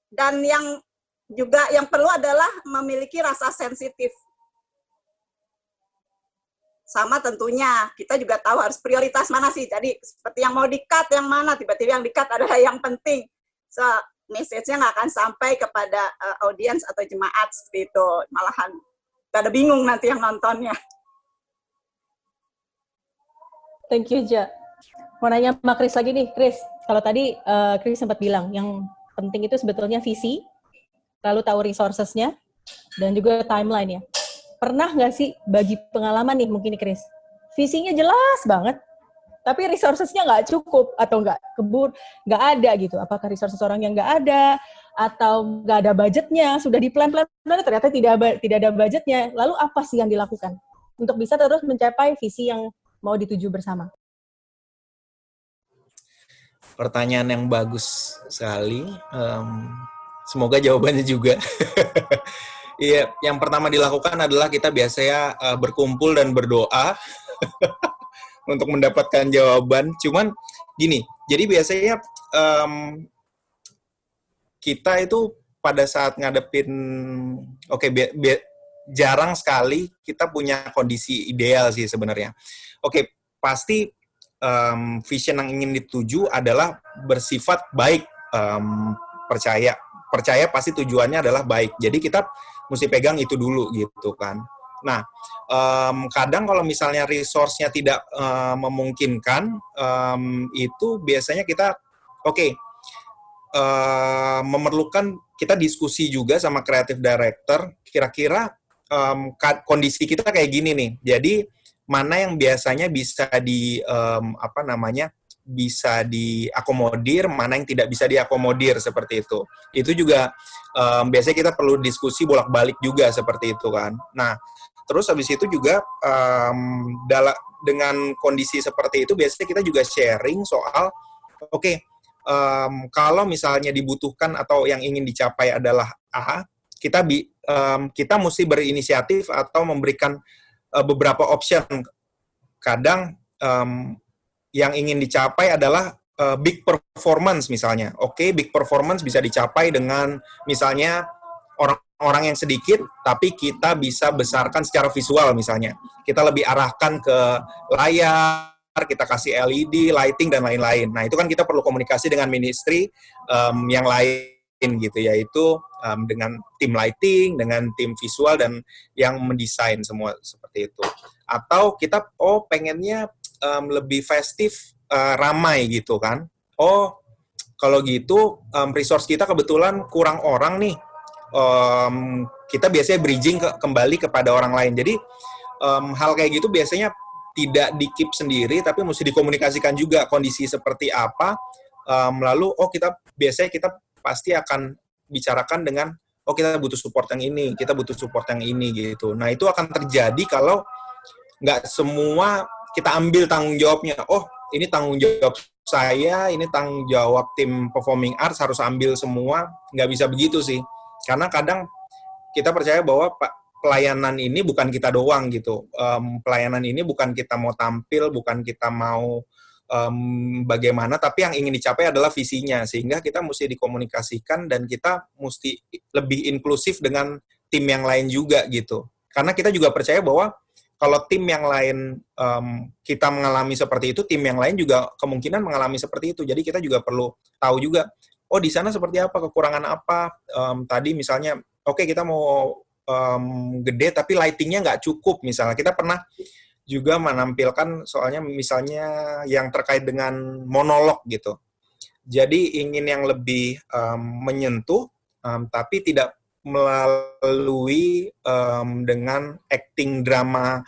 Dan yang juga yang perlu adalah memiliki rasa sensitif. Sama tentunya, kita juga tahu harus prioritas mana sih. Jadi seperti yang mau di-cut, yang mana, tiba-tiba yang di-cut adalah yang penting. So, message-nya nggak akan sampai kepada uh, audiens atau jemaat seperti itu. Malahan ada bingung nanti yang nontonnya. Thank you, Ja. Mau nanya sama Chris lagi nih, Chris. Kalau tadi uh, Chris sempat bilang, yang penting itu sebetulnya visi, lalu tahu resources-nya, dan juga timeline ya. Pernah nggak sih bagi pengalaman nih mungkin nih Chris? Visinya jelas banget, tapi resources-nya nggak cukup atau nggak kebur, nggak ada gitu. Apakah resources orang yang nggak ada atau nggak ada budgetnya, sudah di plan-plan ternyata tidak tidak ada budgetnya. Lalu apa sih yang dilakukan untuk bisa terus mencapai visi yang mau dituju bersama? Pertanyaan yang bagus sekali. Um, semoga jawabannya juga. <laughs> Iya, yang pertama dilakukan adalah kita biasanya uh, berkumpul dan berdoa <laughs> untuk mendapatkan jawaban. Cuman gini, jadi biasanya um, kita itu pada saat ngadepin, oke, okay, jarang sekali kita punya kondisi ideal sih sebenarnya. Oke, okay, pasti um, vision yang ingin dituju adalah bersifat baik, um, percaya, percaya pasti tujuannya adalah baik. Jadi kita mesti pegang itu dulu gitu kan. Nah, um, kadang kalau misalnya resource-nya tidak uh, memungkinkan, um, itu biasanya kita, oke, okay, uh, memerlukan kita diskusi juga sama creative director, kira-kira um, kondisi kita kayak gini nih. Jadi mana yang biasanya bisa di um, apa namanya bisa diakomodir, mana yang tidak bisa diakomodir seperti itu. Itu juga um, biasanya kita perlu diskusi bolak-balik juga seperti itu kan. Nah, Terus habis itu juga um, dalam dengan kondisi seperti itu biasanya kita juga sharing soal oke okay, um, kalau misalnya dibutuhkan atau yang ingin dicapai adalah A, kita bi, um, kita mesti berinisiatif atau memberikan uh, beberapa option. Kadang um, yang ingin dicapai adalah uh, big performance misalnya. Oke, okay, big performance bisa dicapai dengan misalnya orang orang yang sedikit, tapi kita bisa besarkan secara visual misalnya. Kita lebih arahkan ke layar, kita kasih LED, lighting, dan lain-lain. Nah, itu kan kita perlu komunikasi dengan ministry um, yang lain gitu, yaitu um, dengan tim lighting, dengan tim visual, dan yang mendesain semua seperti itu. Atau kita, oh pengennya um, lebih festif, uh, ramai gitu kan. Oh, kalau gitu um, resource kita kebetulan kurang orang nih, um, kita biasanya bridging ke, kembali kepada orang lain. Jadi um, hal kayak gitu biasanya tidak di keep sendiri, tapi mesti dikomunikasikan juga kondisi seperti apa. Um, lalu oh kita biasanya kita pasti akan bicarakan dengan oh kita butuh support yang ini, kita butuh support yang ini gitu. Nah itu akan terjadi kalau nggak semua kita ambil tanggung jawabnya. Oh ini tanggung jawab saya, ini tanggung jawab tim performing arts harus ambil semua. Nggak bisa begitu sih karena kadang kita percaya bahwa pelayanan ini bukan kita doang gitu. Um, pelayanan ini bukan kita mau tampil, bukan kita mau um, bagaimana, tapi yang ingin dicapai adalah visinya. Sehingga kita mesti dikomunikasikan dan kita mesti lebih inklusif dengan tim yang lain juga gitu. Karena kita juga percaya bahwa kalau tim yang lain um, kita mengalami seperti itu, tim yang lain juga kemungkinan mengalami seperti itu. Jadi kita juga perlu tahu juga oh di sana seperti apa kekurangan apa um, tadi misalnya oke okay, kita mau um, gede tapi lightingnya nggak cukup misalnya kita pernah juga menampilkan soalnya misalnya yang terkait dengan monolog gitu. Jadi ingin yang lebih um, menyentuh um, tapi tidak melalui um, dengan acting drama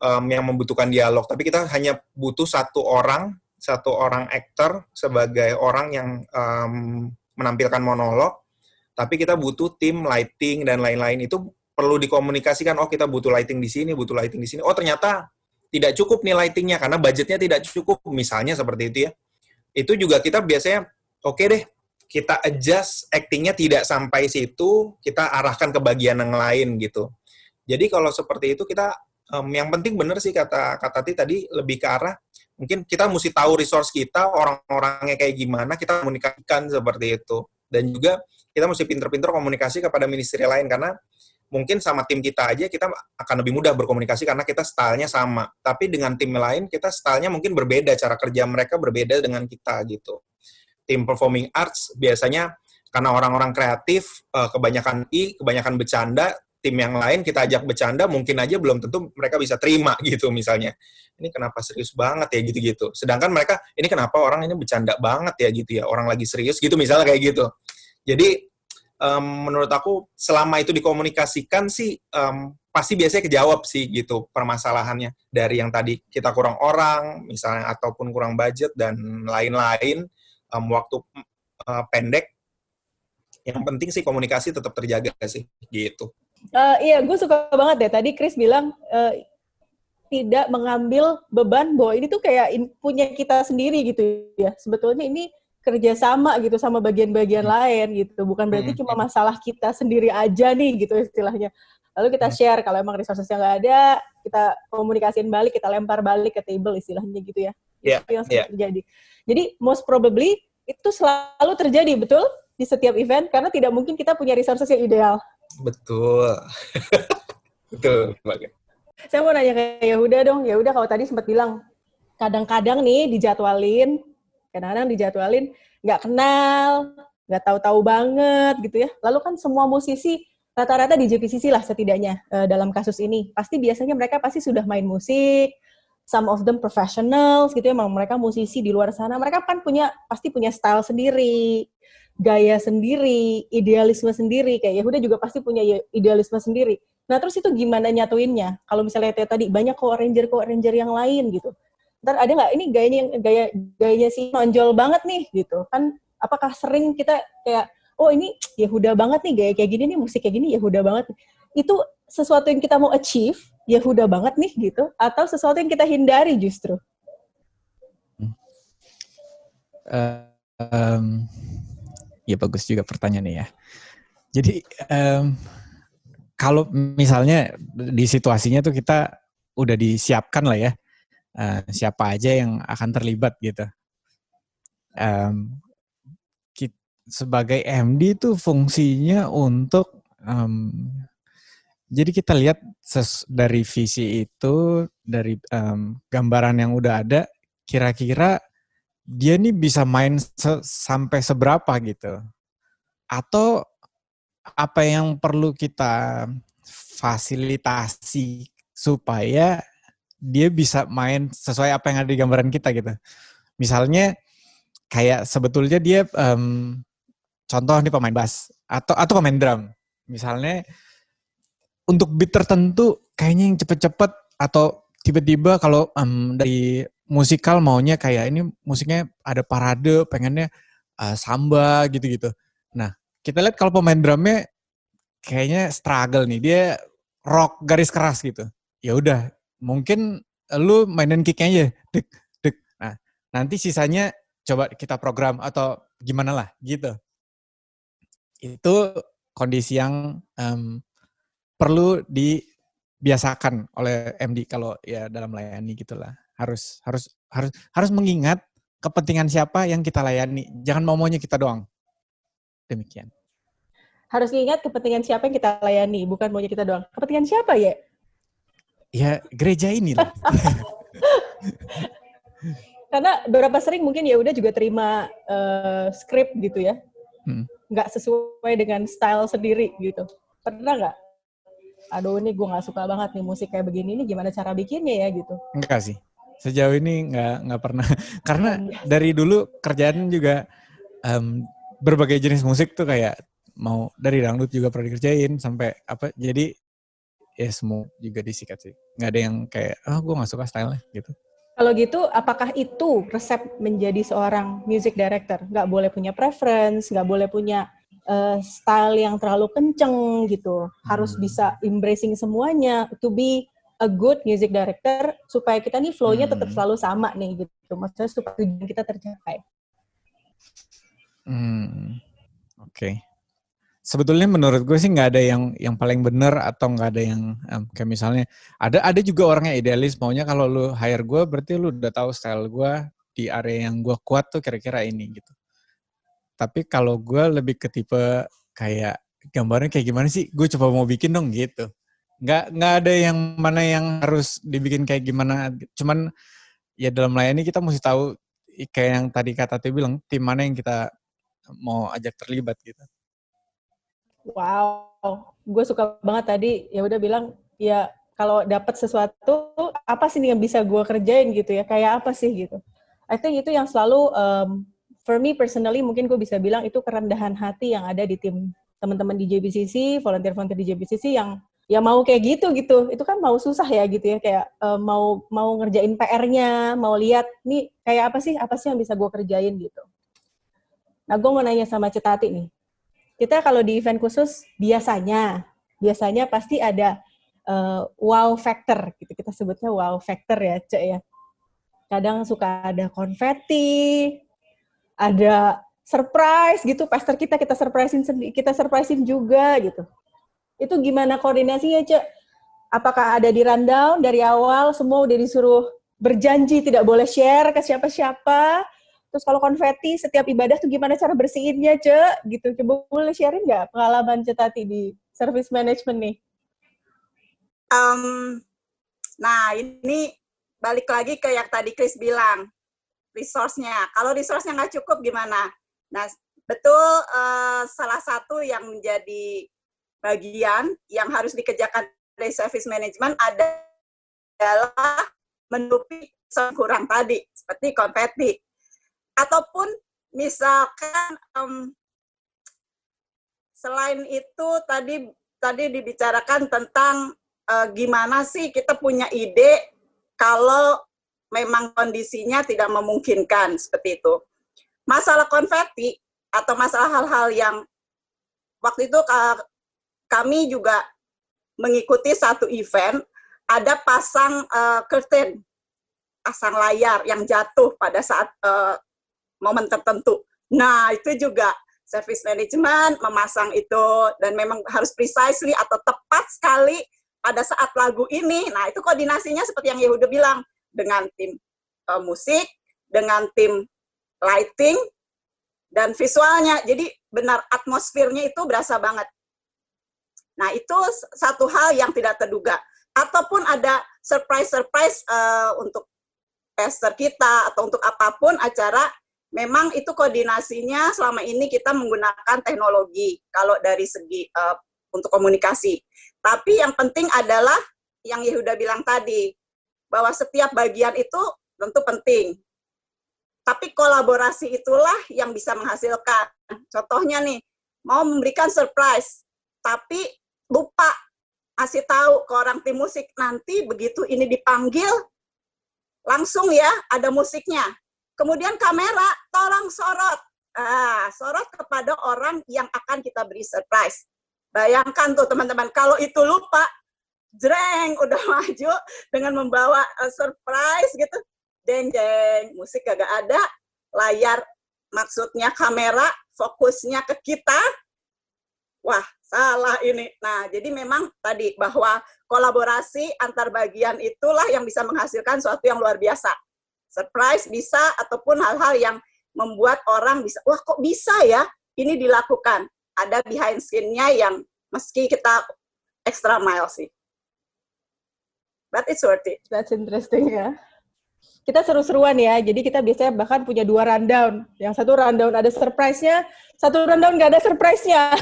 um, yang membutuhkan dialog. Tapi kita hanya butuh satu orang satu orang aktor sebagai orang yang um, menampilkan monolog, tapi kita butuh tim lighting dan lain-lain. Itu perlu dikomunikasikan. Oh kita butuh lighting di sini, butuh lighting di sini. Oh ternyata tidak cukup nih lightingnya karena budgetnya tidak cukup, misalnya seperti itu ya. Itu juga kita biasanya oke okay deh kita adjust actingnya tidak sampai situ, kita arahkan ke bagian yang lain gitu. Jadi kalau seperti itu kita um, yang penting benar sih kata kata Tati tadi lebih ke arah mungkin kita mesti tahu resource kita orang-orangnya kayak gimana kita komunikasikan seperti itu dan juga kita mesti pinter-pinter komunikasi kepada ministry lain karena mungkin sama tim kita aja kita akan lebih mudah berkomunikasi karena kita stylenya sama. Tapi dengan tim lain kita stylenya mungkin berbeda cara kerja mereka berbeda dengan kita gitu. Tim performing arts biasanya karena orang-orang kreatif eh, kebanyakan i kebanyakan bercanda tim yang lain kita ajak bercanda mungkin aja belum tentu mereka bisa terima <laughs> gitu misalnya. Ini kenapa serius banget ya gitu-gitu. Sedangkan mereka ini kenapa orang ini bercanda banget ya gitu ya. Orang lagi serius gitu misalnya kayak gitu. Jadi um, menurut aku selama itu dikomunikasikan sih um, pasti biasanya kejawab sih gitu permasalahannya dari yang tadi kita kurang orang misalnya ataupun kurang budget dan lain-lain um, waktu uh, pendek yang penting sih komunikasi tetap terjaga sih gitu Uh, iya, gue suka banget deh. Tadi Chris bilang uh, tidak mengambil beban bahwa ini tuh kayak in, punya kita sendiri gitu ya. Sebetulnya ini kerjasama gitu sama bagian-bagian hmm. lain gitu. Bukan berarti hmm. cuma masalah kita sendiri aja nih gitu istilahnya. Lalu kita hmm. share kalau emang resourcesnya nggak ada, kita komunikasiin balik, kita lempar balik ke table istilahnya gitu ya. Yeah, itu yang yeah. terjadi. Jadi most probably itu selalu terjadi betul di setiap event karena tidak mungkin kita punya resources yang ideal. Betul. <laughs> Betul, Mbak. Saya mau nanya ke Yahuda dong. Yahuda kalau tadi sempat bilang, kadang-kadang nih dijadwalin, kadang-kadang dijadwalin, nggak kenal, nggak tahu-tahu banget gitu ya. Lalu kan semua musisi rata-rata di JPCC lah setidaknya uh, dalam kasus ini. Pasti biasanya mereka pasti sudah main musik, some of them professionals gitu ya, emang mereka musisi di luar sana. Mereka kan punya pasti punya style sendiri, gaya sendiri, idealisme sendiri. Kayak Yahuda juga pasti punya idealisme sendiri. Nah, terus itu gimana nyatuinnya? Kalau misalnya tadi banyak kok ranger kok ranger yang lain gitu. Ntar ada nggak ini gayanya yang gaya gayanya sih nonjol banget nih gitu. Kan apakah sering kita kayak oh ini Yahuda banget nih gaya kayak gini nih musik kayak gini Yahuda banget. Itu sesuatu yang kita mau achieve Yahuda banget nih gitu atau sesuatu yang kita hindari justru? Um, ya bagus juga pertanyaannya ya. Jadi um, kalau misalnya di situasinya tuh kita udah disiapkan lah ya uh, siapa aja yang akan terlibat gitu. Um, kita, sebagai MD itu fungsinya untuk um, jadi kita lihat ses, dari visi itu dari um, gambaran yang udah ada kira-kira dia nih bisa main se sampai seberapa gitu. Atau apa yang perlu kita fasilitasi supaya dia bisa main sesuai apa yang ada di gambaran kita gitu. Misalnya kayak sebetulnya dia um, contoh nih pemain bass atau atau pemain drum. Misalnya untuk beat tertentu kayaknya yang cepet-cepet atau tiba-tiba kalau um, dari musikal maunya kayak ini musiknya ada parade, pengennya uh, samba gitu-gitu. Nah, kita lihat kalau pemain drumnya kayaknya struggle nih, dia rock garis keras gitu. Ya udah, mungkin lu mainin kicknya aja, dek, dek. Nah, nanti sisanya coba kita program atau gimana lah gitu. Itu kondisi yang um, perlu dibiasakan oleh MD kalau ya dalam layani gitulah harus harus harus harus mengingat kepentingan siapa yang kita layani. Jangan mau maunya kita doang. Demikian. Harus ingat kepentingan siapa yang kita layani, bukan maunya kita doang. Kepentingan siapa ya? Ya gereja ini lah. <laughs> Karena beberapa sering mungkin ya udah juga terima uh, skrip gitu ya, hmm. nggak sesuai dengan style sendiri gitu. Pernah nggak? Aduh ini gue nggak suka banget nih musik kayak begini, ini gimana cara bikinnya ya gitu? Enggak sih sejauh ini nggak nggak pernah <laughs> karena dari dulu kerjaan juga um, berbagai jenis musik tuh kayak mau dari dangdut juga pernah dikerjain sampai apa jadi ya semua juga disikat sih nggak ada yang kayak oh gue nggak suka stylenya gitu kalau gitu apakah itu resep menjadi seorang music director nggak boleh punya preference nggak boleh punya uh, style yang terlalu kenceng gitu harus hmm. bisa embracing semuanya to be a good music director supaya kita nih flow-nya hmm. tetap selalu sama nih gitu. Maksudnya supaya tujuan kita tercapai. Hmm. Oke. Okay. Sebetulnya menurut gue sih nggak ada yang yang paling benar atau nggak ada yang um, kayak misalnya ada ada juga orang yang idealis maunya kalau lu hire gue berarti lu udah tahu style gue di area yang gue kuat tuh kira-kira ini gitu. Tapi kalau gue lebih ke tipe kayak gambarnya kayak gimana sih? Gue coba mau bikin dong gitu. Nggak nggak ada yang mana yang harus dibikin kayak gimana. Cuman ya dalam layani kita mesti tahu kayak yang tadi kata Tio bilang tim mana yang kita mau ajak terlibat gitu. Wow, gue suka banget tadi ya udah bilang ya kalau dapat sesuatu apa sih yang bisa gue kerjain gitu ya kayak apa sih gitu. I think itu yang selalu um, for me personally mungkin gue bisa bilang itu kerendahan hati yang ada di tim teman-teman di JBCC, volunteer-volunteer di JBCC yang ya mau kayak gitu gitu. Itu kan mau susah ya gitu ya kayak uh, mau mau ngerjain PR-nya, mau lihat nih kayak apa sih apa sih yang bisa gue kerjain gitu. Nah, gue mau nanya sama Cetati nih kita kalau di event khusus biasanya biasanya pasti ada uh, wow factor gitu. Kita sebutnya wow factor ya cek ya. Kadang suka ada konfeti ada surprise gitu. Pastor kita kita surprisein kita surprisein juga gitu. Itu gimana koordinasinya cek? Apakah ada di rundown dari awal semua udah disuruh berjanji tidak boleh share ke siapa-siapa Terus kalau konfeti setiap ibadah tuh gimana cara bersihinnya, Ce? Gitu. Coba boleh sharing nggak pengalaman Cetati di service management nih? Um, nah, ini balik lagi ke yang tadi Chris bilang, resource-nya. Kalau resource-nya nggak cukup gimana? Nah, betul uh, salah satu yang menjadi bagian yang harus dikerjakan dari service management adalah menutupi kurang tadi, seperti konfeti ataupun misalkan um, selain itu tadi tadi dibicarakan tentang uh, gimana sih kita punya ide kalau memang kondisinya tidak memungkinkan seperti itu. Masalah konverti atau masalah hal-hal yang waktu itu kami juga mengikuti satu event ada pasang uh, curtain pasang layar yang jatuh pada saat uh, momen tertentu. Nah, itu juga service management memasang itu dan memang harus precisely atau tepat sekali pada saat lagu ini. Nah, itu koordinasinya seperti yang Yehuda bilang dengan tim uh, musik, dengan tim lighting dan visualnya. Jadi benar atmosfernya itu berasa banget. Nah, itu satu hal yang tidak terduga. Ataupun ada surprise-surprise uh, untuk tester kita atau untuk apa pun acara memang itu koordinasinya selama ini kita menggunakan teknologi kalau dari segi uh, untuk komunikasi. Tapi yang penting adalah yang Yehuda bilang tadi bahwa setiap bagian itu tentu penting. Tapi kolaborasi itulah yang bisa menghasilkan. Contohnya nih, mau memberikan surprise, tapi lupa kasih tahu ke orang tim musik nanti begitu ini dipanggil langsung ya ada musiknya Kemudian kamera, tolong sorot. Ah, sorot kepada orang yang akan kita beri surprise. Bayangkan tuh teman-teman, kalau itu lupa, jreng, udah <laughs> maju dengan membawa uh, surprise gitu. Deng, deng, musik kagak ada, layar maksudnya kamera, fokusnya ke kita. Wah, salah ini. Nah, jadi memang tadi bahwa kolaborasi antar bagian itulah yang bisa menghasilkan sesuatu yang luar biasa surprise bisa ataupun hal-hal yang membuat orang bisa wah kok bisa ya ini dilakukan? Ada behind scene-nya yang meski kita extra mile sih. But it's worth it. That's interesting ya. Kita seru-seruan ya. Jadi kita biasanya bahkan punya dua rundown. Yang satu rundown ada surprise-nya satu rundown nggak ada surprise-nya.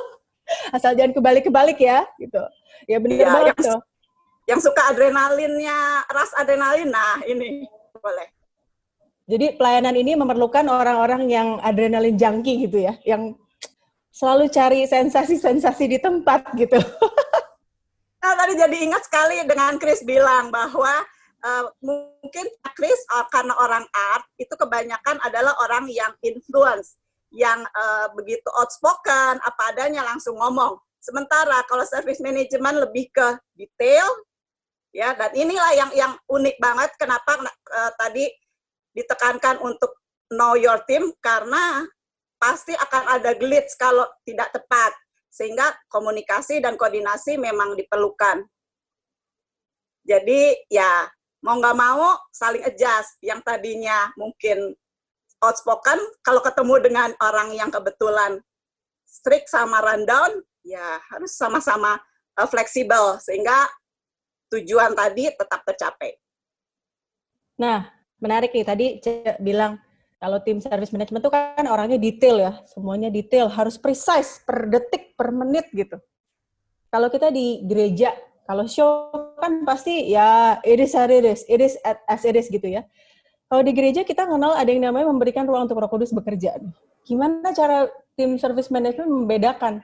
<laughs> Asal jangan kebalik-kebalik ya gitu. Ya benar ya, banget yang, yang suka adrenalinnya ras adrenalin nah ini boleh. Jadi pelayanan ini memerlukan orang-orang yang adrenalin junkie gitu ya, yang selalu cari sensasi-sensasi di tempat gitu. <laughs> nah, tadi jadi ingat sekali dengan Chris bilang bahwa uh, mungkin Chris uh, karena orang art itu kebanyakan adalah orang yang influence, yang uh, begitu outspoken, apa adanya langsung ngomong. Sementara kalau service management lebih ke detail, ya dan inilah yang yang unik banget kenapa uh, tadi ditekankan untuk know your team karena pasti akan ada glitch kalau tidak tepat. Sehingga komunikasi dan koordinasi memang diperlukan. Jadi ya mau nggak mau saling adjust. Yang tadinya mungkin outspoken, kalau ketemu dengan orang yang kebetulan strict sama rundown, ya harus sama-sama uh, fleksibel sehingga tujuan tadi tetap tercapai. Nah, menarik nih tadi Cek bilang kalau tim service management itu kan orangnya detail ya, semuanya detail, harus precise per detik, per menit gitu. Kalau kita di gereja, kalau show kan pasti ya it is as it is, it is as it is gitu ya. Kalau di gereja kita kenal ada yang namanya memberikan ruang untuk Roh Kudus bekerja. Gimana cara tim service management membedakan?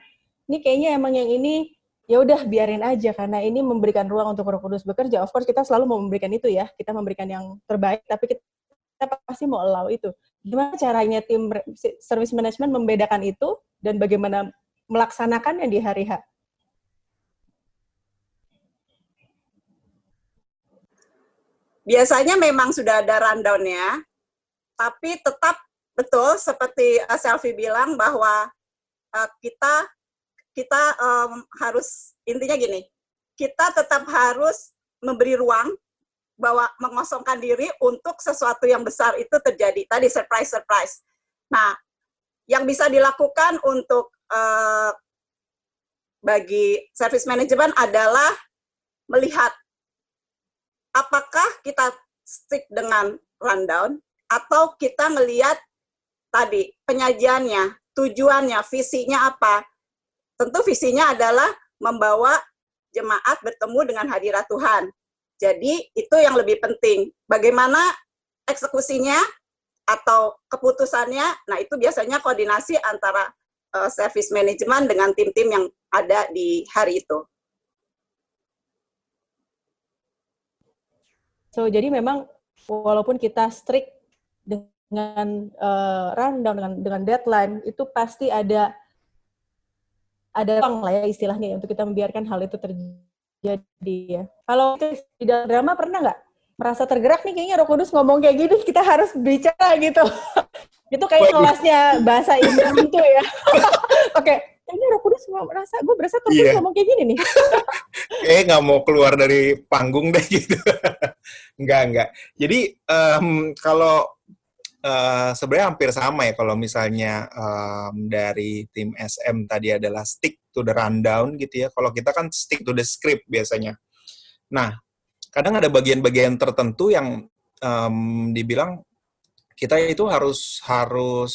Ini kayaknya emang yang ini ya udah biarin aja karena ini memberikan ruang untuk Roh Kudus bekerja. Of course kita selalu mau memberikan itu ya, kita memberikan yang terbaik, tapi kita kita pasti mau allow itu. Gimana caranya tim service management membedakan itu dan bagaimana melaksanakannya di hari H? Biasanya memang sudah ada rundown-nya, tapi tetap betul seperti uh, Selfie bilang bahwa uh, kita kita um, harus intinya gini, kita tetap harus memberi ruang bahwa mengosongkan diri untuk sesuatu yang besar itu terjadi. Tadi surprise-surprise. Nah, yang bisa dilakukan untuk uh, bagi service management adalah melihat apakah kita stick dengan rundown atau kita melihat tadi penyajiannya, tujuannya, visinya apa. Tentu visinya adalah membawa jemaat bertemu dengan hadirat Tuhan. Jadi itu yang lebih penting. Bagaimana eksekusinya atau keputusannya, nah itu biasanya koordinasi antara uh, service management dengan tim-tim yang ada di hari itu. So jadi memang walaupun kita strict dengan uh, rundown dengan dengan deadline itu pasti ada ada ruang lah ya istilahnya ya, untuk kita membiarkan hal itu terjadi jadi ya. Kalau di dalam drama pernah nggak merasa tergerak nih kayaknya Roh Kudus ngomong kayak gini kita harus bicara gitu. <laughs> itu kayak kelasnya bahasa Inggris itu ya. <laughs> Oke, okay. kayaknya Roh Kudus merasa gue berasa terus yeah. ngomong kayak gini nih. <laughs> kayak nggak mau keluar dari panggung deh gitu. enggak enggak. Jadi um, kalau uh, sebenarnya hampir sama ya kalau misalnya um, dari tim SM tadi adalah stick to the rundown gitu ya. Kalau kita kan stick to the script biasanya. Nah, kadang ada bagian-bagian tertentu yang um, dibilang kita itu harus harus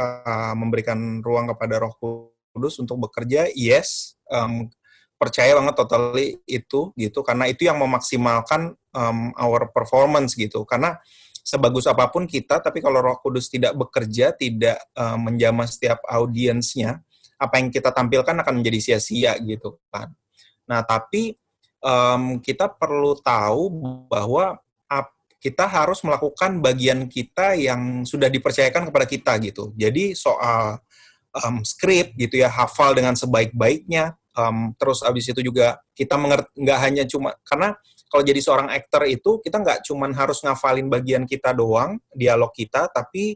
uh, memberikan ruang kepada Roh Kudus untuk bekerja. Yes, um, percaya banget totally itu gitu karena itu yang memaksimalkan um, our performance gitu. Karena sebagus apa pun kita, tapi kalau Roh Kudus tidak bekerja, tidak uh, menjamah setiap audiensnya, apa yang kita tampilkan akan menjadi sia-sia gitu kan. Nah, tapi um, kita perlu tahu bahwa kita harus melakukan bagian kita yang sudah dipercayakan kepada kita gitu. Jadi soal um, skrip gitu ya, hafal dengan sebaik-baiknya. Um, terus abis itu juga kita nggak hanya cuma karena kalau jadi seorang aktor itu kita nggak cuma harus ngafalin bagian kita doang dialog kita tapi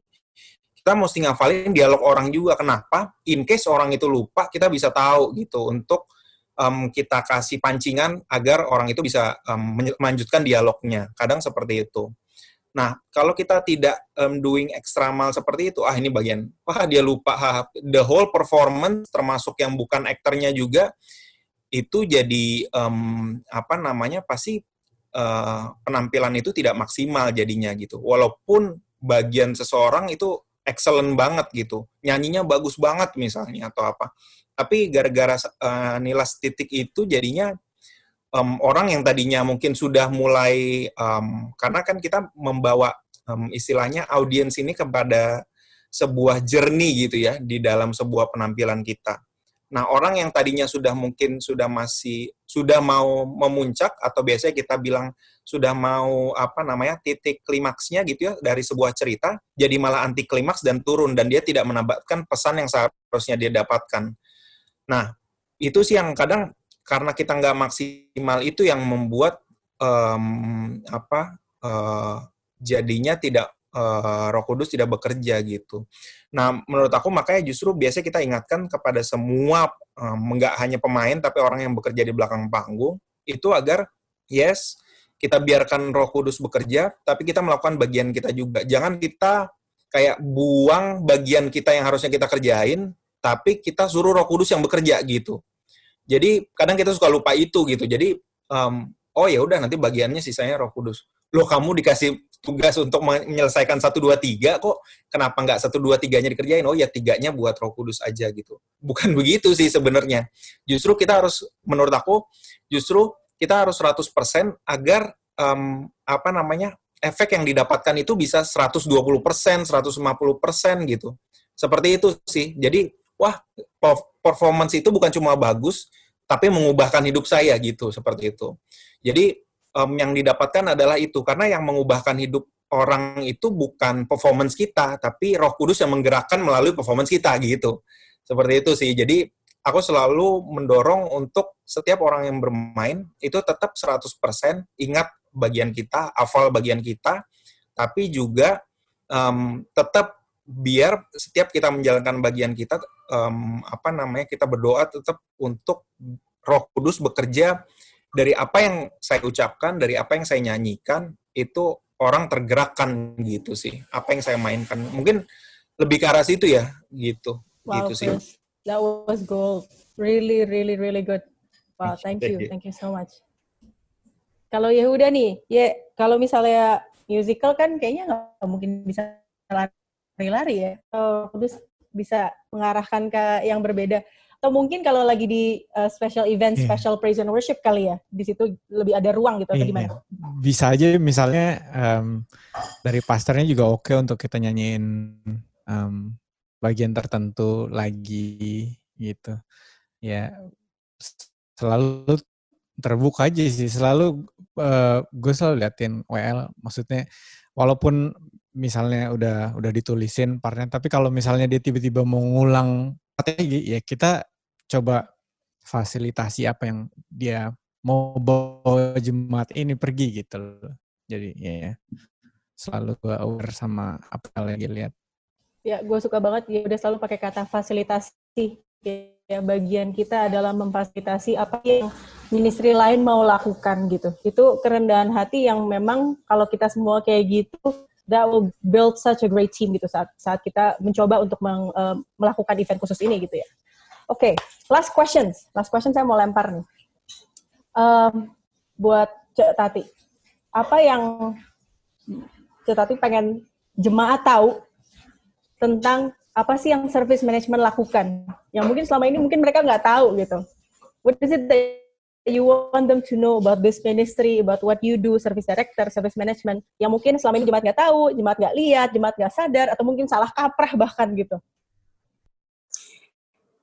kita mesti ngafalin dialog orang juga. Kenapa? In case orang itu lupa kita bisa tahu gitu untuk um, kita kasih pancingan agar orang itu bisa um, melanjutkan dialognya. Kadang seperti itu. Nah kalau kita tidak um, doing extra mile seperti itu ah ini bagian wah dia lupa ha, the whole performance termasuk yang bukan aktornya juga itu jadi um, apa namanya pasti uh, penampilan itu tidak maksimal jadinya gitu. Walaupun bagian seseorang itu excellent banget gitu, nyanyinya bagus banget misalnya atau apa. Tapi gara-gara uh, nilas titik itu jadinya um, orang yang tadinya mungkin sudah mulai um, karena kan kita membawa um, istilahnya audiens ini kepada sebuah journey gitu ya di dalam sebuah penampilan kita. Nah, orang yang tadinya sudah mungkin sudah masih sudah mau memuncak atau biasanya kita bilang sudah mau apa namanya titik klimaksnya gitu ya dari sebuah cerita jadi malah anti klimaks dan turun dan dia tidak menambahkan pesan yang seharusnya dia dapatkan. Nah, itu sih yang kadang karena kita nggak maksimal itu yang membuat um, apa uh, jadinya tidak uh, Roh Kudus tidak bekerja gitu. Nah, menurut aku makanya justru biasanya kita ingatkan kepada semua um, nggak hanya pemain tapi orang yang bekerja di belakang panggung itu agar yes kita biarkan Roh Kudus bekerja, tapi kita melakukan bagian kita juga. Jangan kita kayak buang bagian kita yang harusnya kita kerjain, tapi kita suruh Roh Kudus yang bekerja gitu. Jadi kadang kita suka lupa itu gitu. Jadi um, oh ya udah nanti bagiannya sisanya Roh Kudus. Loh kamu dikasih tugas untuk menyelesaikan satu dua tiga kok kenapa nggak satu dua tiganya dikerjain? Oh ya tiganya buat Roh Kudus aja gitu. Bukan <laughs> begitu sih sebenarnya. Justru kita harus menurut aku justru kita harus 100% agar um, apa namanya efek yang didapatkan itu bisa 120%, 150% gitu. Seperti itu sih. Jadi, wah, performance itu bukan cuma bagus, tapi mengubahkan hidup saya gitu, seperti itu. Jadi, um, yang didapatkan adalah itu. Karena yang mengubahkan hidup orang itu bukan performance kita, tapi roh kudus yang menggerakkan melalui performance kita gitu. Seperti itu sih. Jadi, aku selalu mendorong untuk setiap orang yang bermain itu tetap 100% ingat bagian kita, hafal bagian kita, tapi juga um, tetap biar setiap kita menjalankan bagian kita um, apa namanya kita berdoa tetap untuk Roh Kudus bekerja dari apa yang saya ucapkan, dari apa yang saya nyanyikan itu orang tergerakkan gitu sih. Apa yang saya mainkan. Mungkin lebih ke arah situ ya gitu. Wow, gitu sih. That was gold. Really, really, really good. Wow, thank you. Thank you so much. Kalau Yehuda nih, ya kalau misalnya musical kan kayaknya nggak mungkin bisa lari-lari ya. Oh, terus bisa mengarahkan ke yang berbeda. Atau mungkin kalau lagi di uh, special event, yeah. special praise and worship kali ya, di situ lebih ada ruang gitu atau yeah. gimana? Bisa aja misalnya um, dari pastornya juga oke okay untuk kita nyanyiin um, bagian tertentu lagi gitu ya selalu terbuka aja sih selalu uh, gue selalu liatin WL maksudnya walaupun misalnya udah udah ditulisin partnya tapi kalau misalnya dia tiba-tiba mau ngulang strategi ya kita coba fasilitasi apa yang dia mau bawa jemaat ini pergi gitu loh. jadi ya, ya selalu gue aware sama apa yang lagi lihat Ya, gue suka banget ya udah selalu pakai kata fasilitasi. Ya, bagian kita adalah memfasilitasi apa yang ministry lain mau lakukan gitu. Itu kerendahan hati yang memang kalau kita semua kayak gitu, that will build such a great team gitu saat saat kita mencoba untuk meng, uh, melakukan event khusus ini gitu ya. Oke, okay, last questions. Last question saya mau lempar nih. Um, buat Cek Tati, apa yang Cek Tati pengen jemaat tahu tentang apa sih yang service management lakukan? Yang mungkin selama ini mungkin mereka nggak tahu gitu. What is it that you want them to know about this ministry about what you do service director service management? Yang mungkin selama ini jemaat nggak tahu jemaat nggak lihat jemaat nggak sadar atau mungkin salah kaprah bahkan gitu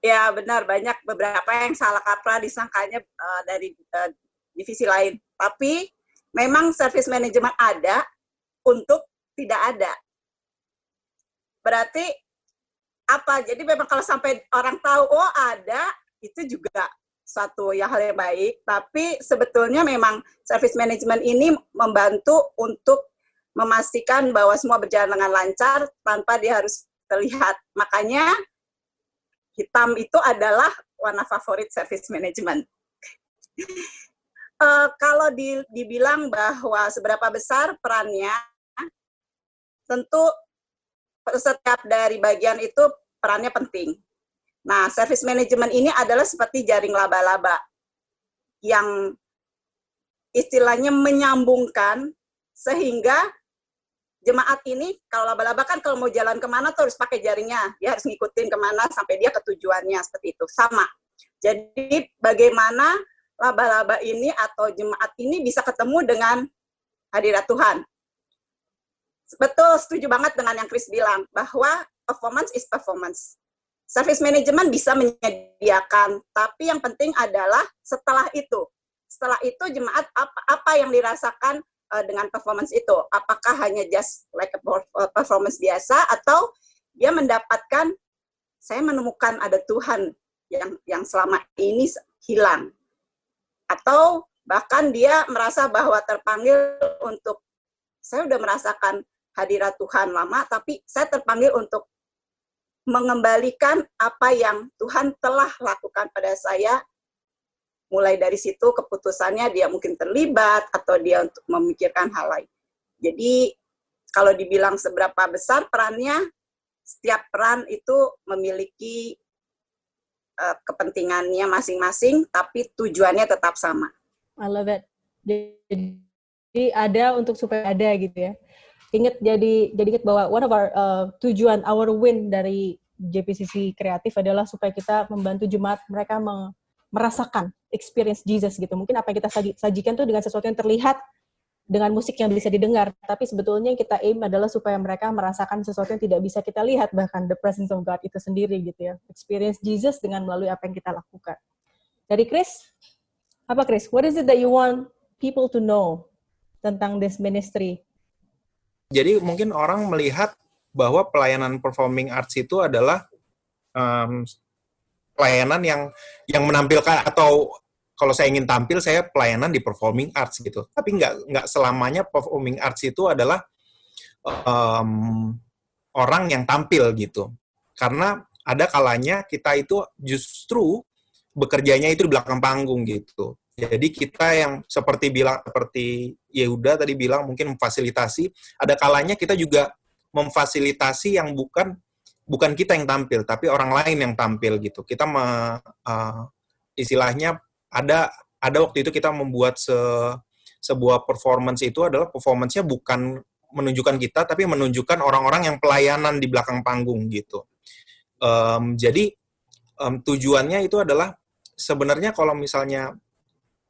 ya benar banyak beberapa yang salah kaprah disangkanya uh, dari uh, divisi lain tapi memang service management ada untuk tidak ada Berarti apa? Jadi memang kalau sampai orang tahu oh ada itu juga satu ya hal yang baik, tapi sebetulnya memang service management ini membantu untuk memastikan bahwa semua berjalan dengan lancar tanpa dia harus terlihat. Makanya hitam itu adalah warna favorit service management. uh, kalau di, dibilang bahwa seberapa besar perannya, tentu setiap dari bagian itu perannya penting. Nah, service management ini adalah seperti jaring laba-laba yang istilahnya menyambungkan sehingga jemaat ini kalau laba-laba kan kalau mau jalan ke mana tuh harus pakai jaringnya, dia harus ngikutin ke mana sampai dia ke tujuannya seperti itu sama. Jadi bagaimana laba-laba ini atau jemaat ini bisa ketemu dengan hadirat Tuhan. Betul, setuju banget dengan yang Chris bilang bahwa performance is performance. Service management bisa menyediakan, tapi yang penting adalah setelah itu. Setelah itu jemaat apa, apa yang dirasakan uh, dengan performance itu? Apakah hanya just like a uh, performance biasa atau dia mendapatkan saya menemukan ada Tuhan yang yang selama ini hilang. Atau bahkan dia merasa bahwa terpanggil untuk saya udah merasakan hadirat Tuhan lama, tapi saya terpanggil untuk mengembalikan apa yang Tuhan telah lakukan pada saya. Mulai dari situ keputusannya dia mungkin terlibat atau dia untuk memikirkan hal lain. Jadi kalau dibilang seberapa besar perannya, setiap peran itu memiliki uh, kepentingannya masing-masing, tapi tujuannya tetap sama. I love it. Jadi ada untuk supaya ada gitu ya. Ingat jadi jadi ingat bahwa one of our uh, tujuan our win dari JPCC kreatif adalah supaya kita membantu jemaat mereka merasakan experience Jesus gitu. Mungkin apa yang kita sajikan tuh dengan sesuatu yang terlihat dengan musik yang bisa didengar, tapi sebetulnya yang kita aim adalah supaya mereka merasakan sesuatu yang tidak bisa kita lihat, bahkan the presence of God itu sendiri gitu ya. Experience Jesus dengan melalui apa yang kita lakukan. Dari Chris, apa Chris? What is it that you want people to know tentang this ministry? Jadi mungkin orang melihat bahwa pelayanan performing arts itu adalah um, pelayanan yang yang menampilkan atau kalau saya ingin tampil saya pelayanan di performing arts gitu. Tapi nggak nggak selamanya performing arts itu adalah um, orang yang tampil gitu. Karena ada kalanya kita itu justru bekerjanya itu di belakang panggung gitu. Jadi kita yang seperti bilang seperti Yehuda tadi bilang mungkin memfasilitasi ada kalanya kita juga memfasilitasi yang bukan bukan kita yang tampil, tapi orang lain yang tampil gitu. Kita me, uh, istilahnya ada ada waktu itu kita membuat se, sebuah performance itu adalah performance-nya bukan menunjukkan kita, tapi menunjukkan orang-orang yang pelayanan di belakang panggung gitu. Um, jadi um, tujuannya itu adalah sebenarnya kalau misalnya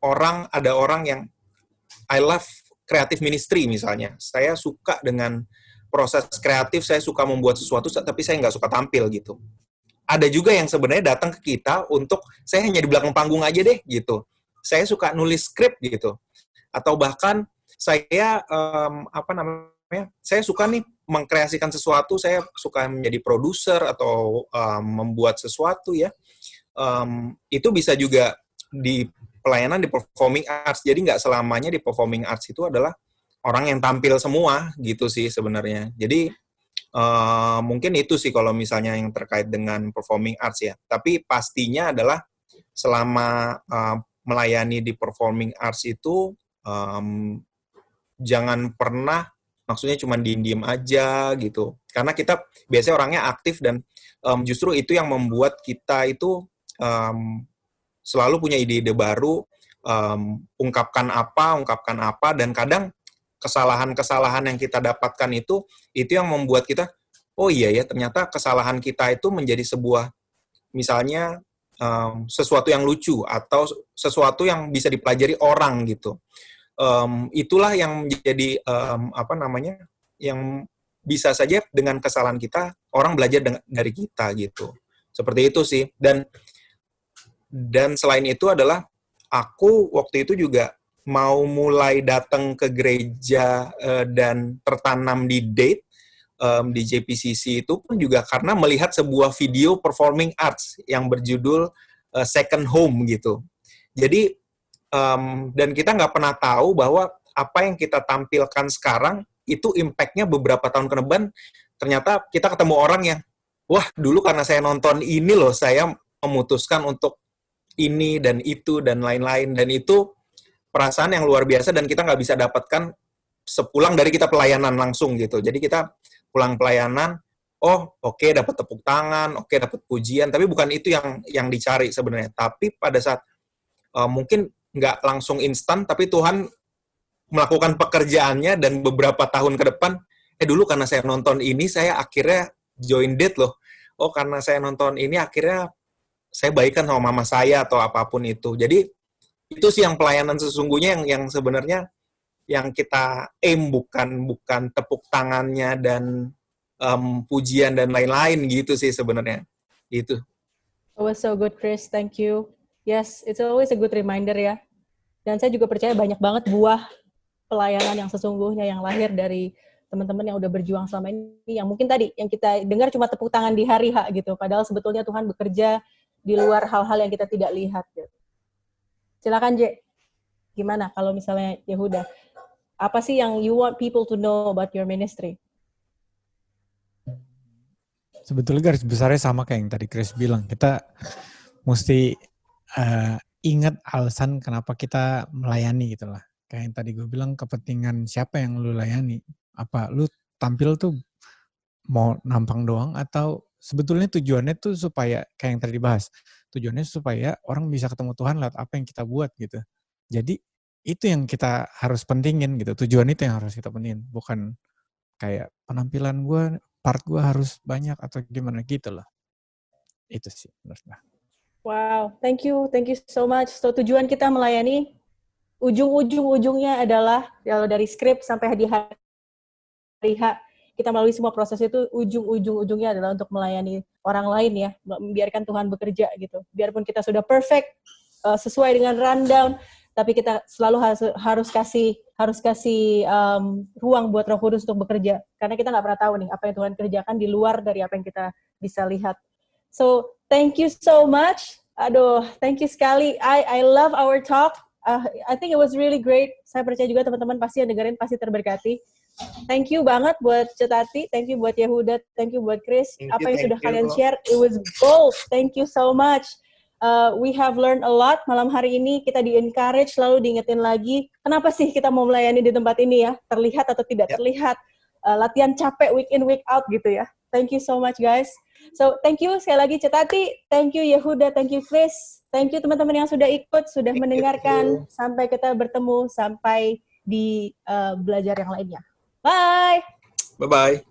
orang ada orang yang I love creative ministry misalnya, saya suka dengan proses kreatif saya suka membuat sesuatu tapi saya nggak suka tampil gitu. Ada juga yang sebenarnya datang ke kita untuk saya hanya di belakang panggung aja deh gitu. Saya suka nulis skrip gitu. Atau bahkan saya um, apa namanya saya suka nih mengkreasikan sesuatu saya suka menjadi produser atau um, membuat sesuatu ya. Um, itu bisa juga di pelayanan di performing arts. Jadi nggak selamanya di performing arts itu adalah orang yang tampil semua gitu sih sebenarnya. Jadi uh, mungkin itu sih kalau misalnya yang terkait dengan performing arts ya. Tapi pastinya adalah selama uh, melayani di performing arts itu um, jangan pernah maksudnya cuma diem-diem aja gitu. Karena kita biasanya orangnya aktif dan um, justru itu yang membuat kita itu um, selalu punya ide-ide baru, um, ungkapkan apa, ungkapkan apa, dan kadang kesalahan-kesalahan yang kita dapatkan itu itu yang membuat kita oh iya ya ternyata kesalahan kita itu menjadi sebuah misalnya um, sesuatu yang lucu atau sesuatu yang bisa dipelajari orang gitu. Um, itulah yang menjadi um, apa namanya yang bisa saja dengan kesalahan kita orang belajar dari kita gitu. Seperti itu sih. Dan dan selain itu adalah aku waktu itu juga mau mulai datang ke gereja uh, dan tertanam di date um, di JPCC itu pun juga karena melihat sebuah video performing arts yang berjudul uh, Second Home gitu. Jadi um, dan kita nggak pernah tahu bahwa apa yang kita tampilkan sekarang itu impactnya beberapa tahun ke depan ternyata kita ketemu orang yang wah dulu karena saya nonton ini loh saya memutuskan untuk ini dan itu dan lain-lain dan itu perasaan yang luar biasa dan kita nggak bisa dapatkan sepulang dari kita pelayanan langsung gitu. Jadi kita pulang pelayanan, oh oke okay, dapat tepuk tangan, oke okay, dapat pujian, tapi bukan itu yang yang dicari sebenarnya. Tapi pada saat uh, mungkin nggak langsung instan, tapi Tuhan melakukan pekerjaannya dan beberapa tahun ke depan, eh dulu karena saya nonton ini saya akhirnya join date loh. Oh karena saya nonton ini akhirnya saya baikan sama mama saya atau apa pun itu. Jadi itu sih yang pelayanan sesungguhnya yang yang sebenarnya yang kita aim bukan bukan tepuk tangannya dan um, pujian dan lain-lain gitu sih sebenarnya itu. It was so good Chris, thank you. Yes, it's always a good reminder ya. Dan saya juga percaya banyak banget buah pelayanan yang sesungguhnya yang lahir dari teman-teman yang udah berjuang selama ini yang mungkin tadi yang kita dengar cuma tepuk tangan di hari H gitu padahal sebetulnya Tuhan bekerja di luar hal-hal yang kita tidak lihat gitu. Silakan J. Gimana kalau misalnya Yehuda? Apa sih yang you want people to know about your ministry? sebetulnya garis besarnya sama kayak yang tadi Chris bilang. Kita mesti uh, ingat alasan kenapa kita melayani gitu lah. Kayak yang tadi gue bilang kepentingan siapa yang lu layani. Apa lu tampil tuh mau nampang doang atau sebetulnya tujuannya tuh supaya kayak yang tadi dibahas. Tujuannya supaya orang bisa ketemu Tuhan lewat apa yang kita buat gitu. Jadi itu yang kita harus pentingin gitu. Tujuan itu yang harus kita pentingin. Bukan kayak penampilan gue, part gue harus banyak atau gimana gitu loh. Itu sih menurut gue. Wow, thank you, thank you so much. So tujuan kita melayani ujung-ujung-ujungnya adalah kalau dari skrip sampai di hari kita melalui semua proses itu ujung-ujung-ujungnya adalah untuk melayani orang lain ya, membiarkan Tuhan bekerja gitu. Biarpun kita sudah perfect uh, sesuai dengan rundown, tapi kita selalu harus harus kasih harus kasih um, ruang buat Roh Kudus untuk bekerja karena kita nggak pernah tahu nih apa yang Tuhan kerjakan di luar dari apa yang kita bisa lihat. So thank you so much. Aduh, thank you sekali. I I love our talk. Uh, I think it was really great. Saya percaya juga teman-teman pasti yang dengerin pasti terberkati. Thank you banget buat Cetati, thank you buat Yehuda, thank you buat Chris. Thank Apa you, yang sudah thank kalian you. share, it was gold. Thank you so much. Uh, we have learned a lot malam hari ini. Kita di encourage selalu diingetin lagi. Kenapa sih kita mau melayani di tempat ini ya? Terlihat atau tidak Ya. terlihat? Uh, latihan capek week in week out gitu ya. Thank you so much guys. So thank you sekali lagi Cetati, thank you Yehuda, thank you Chris, thank you teman-teman yang sudah ikut, sudah Thank you, mendengarkan. thank Sampai kita bertemu sampai di uh, belajar yang lainnya. Bye. Bye bye.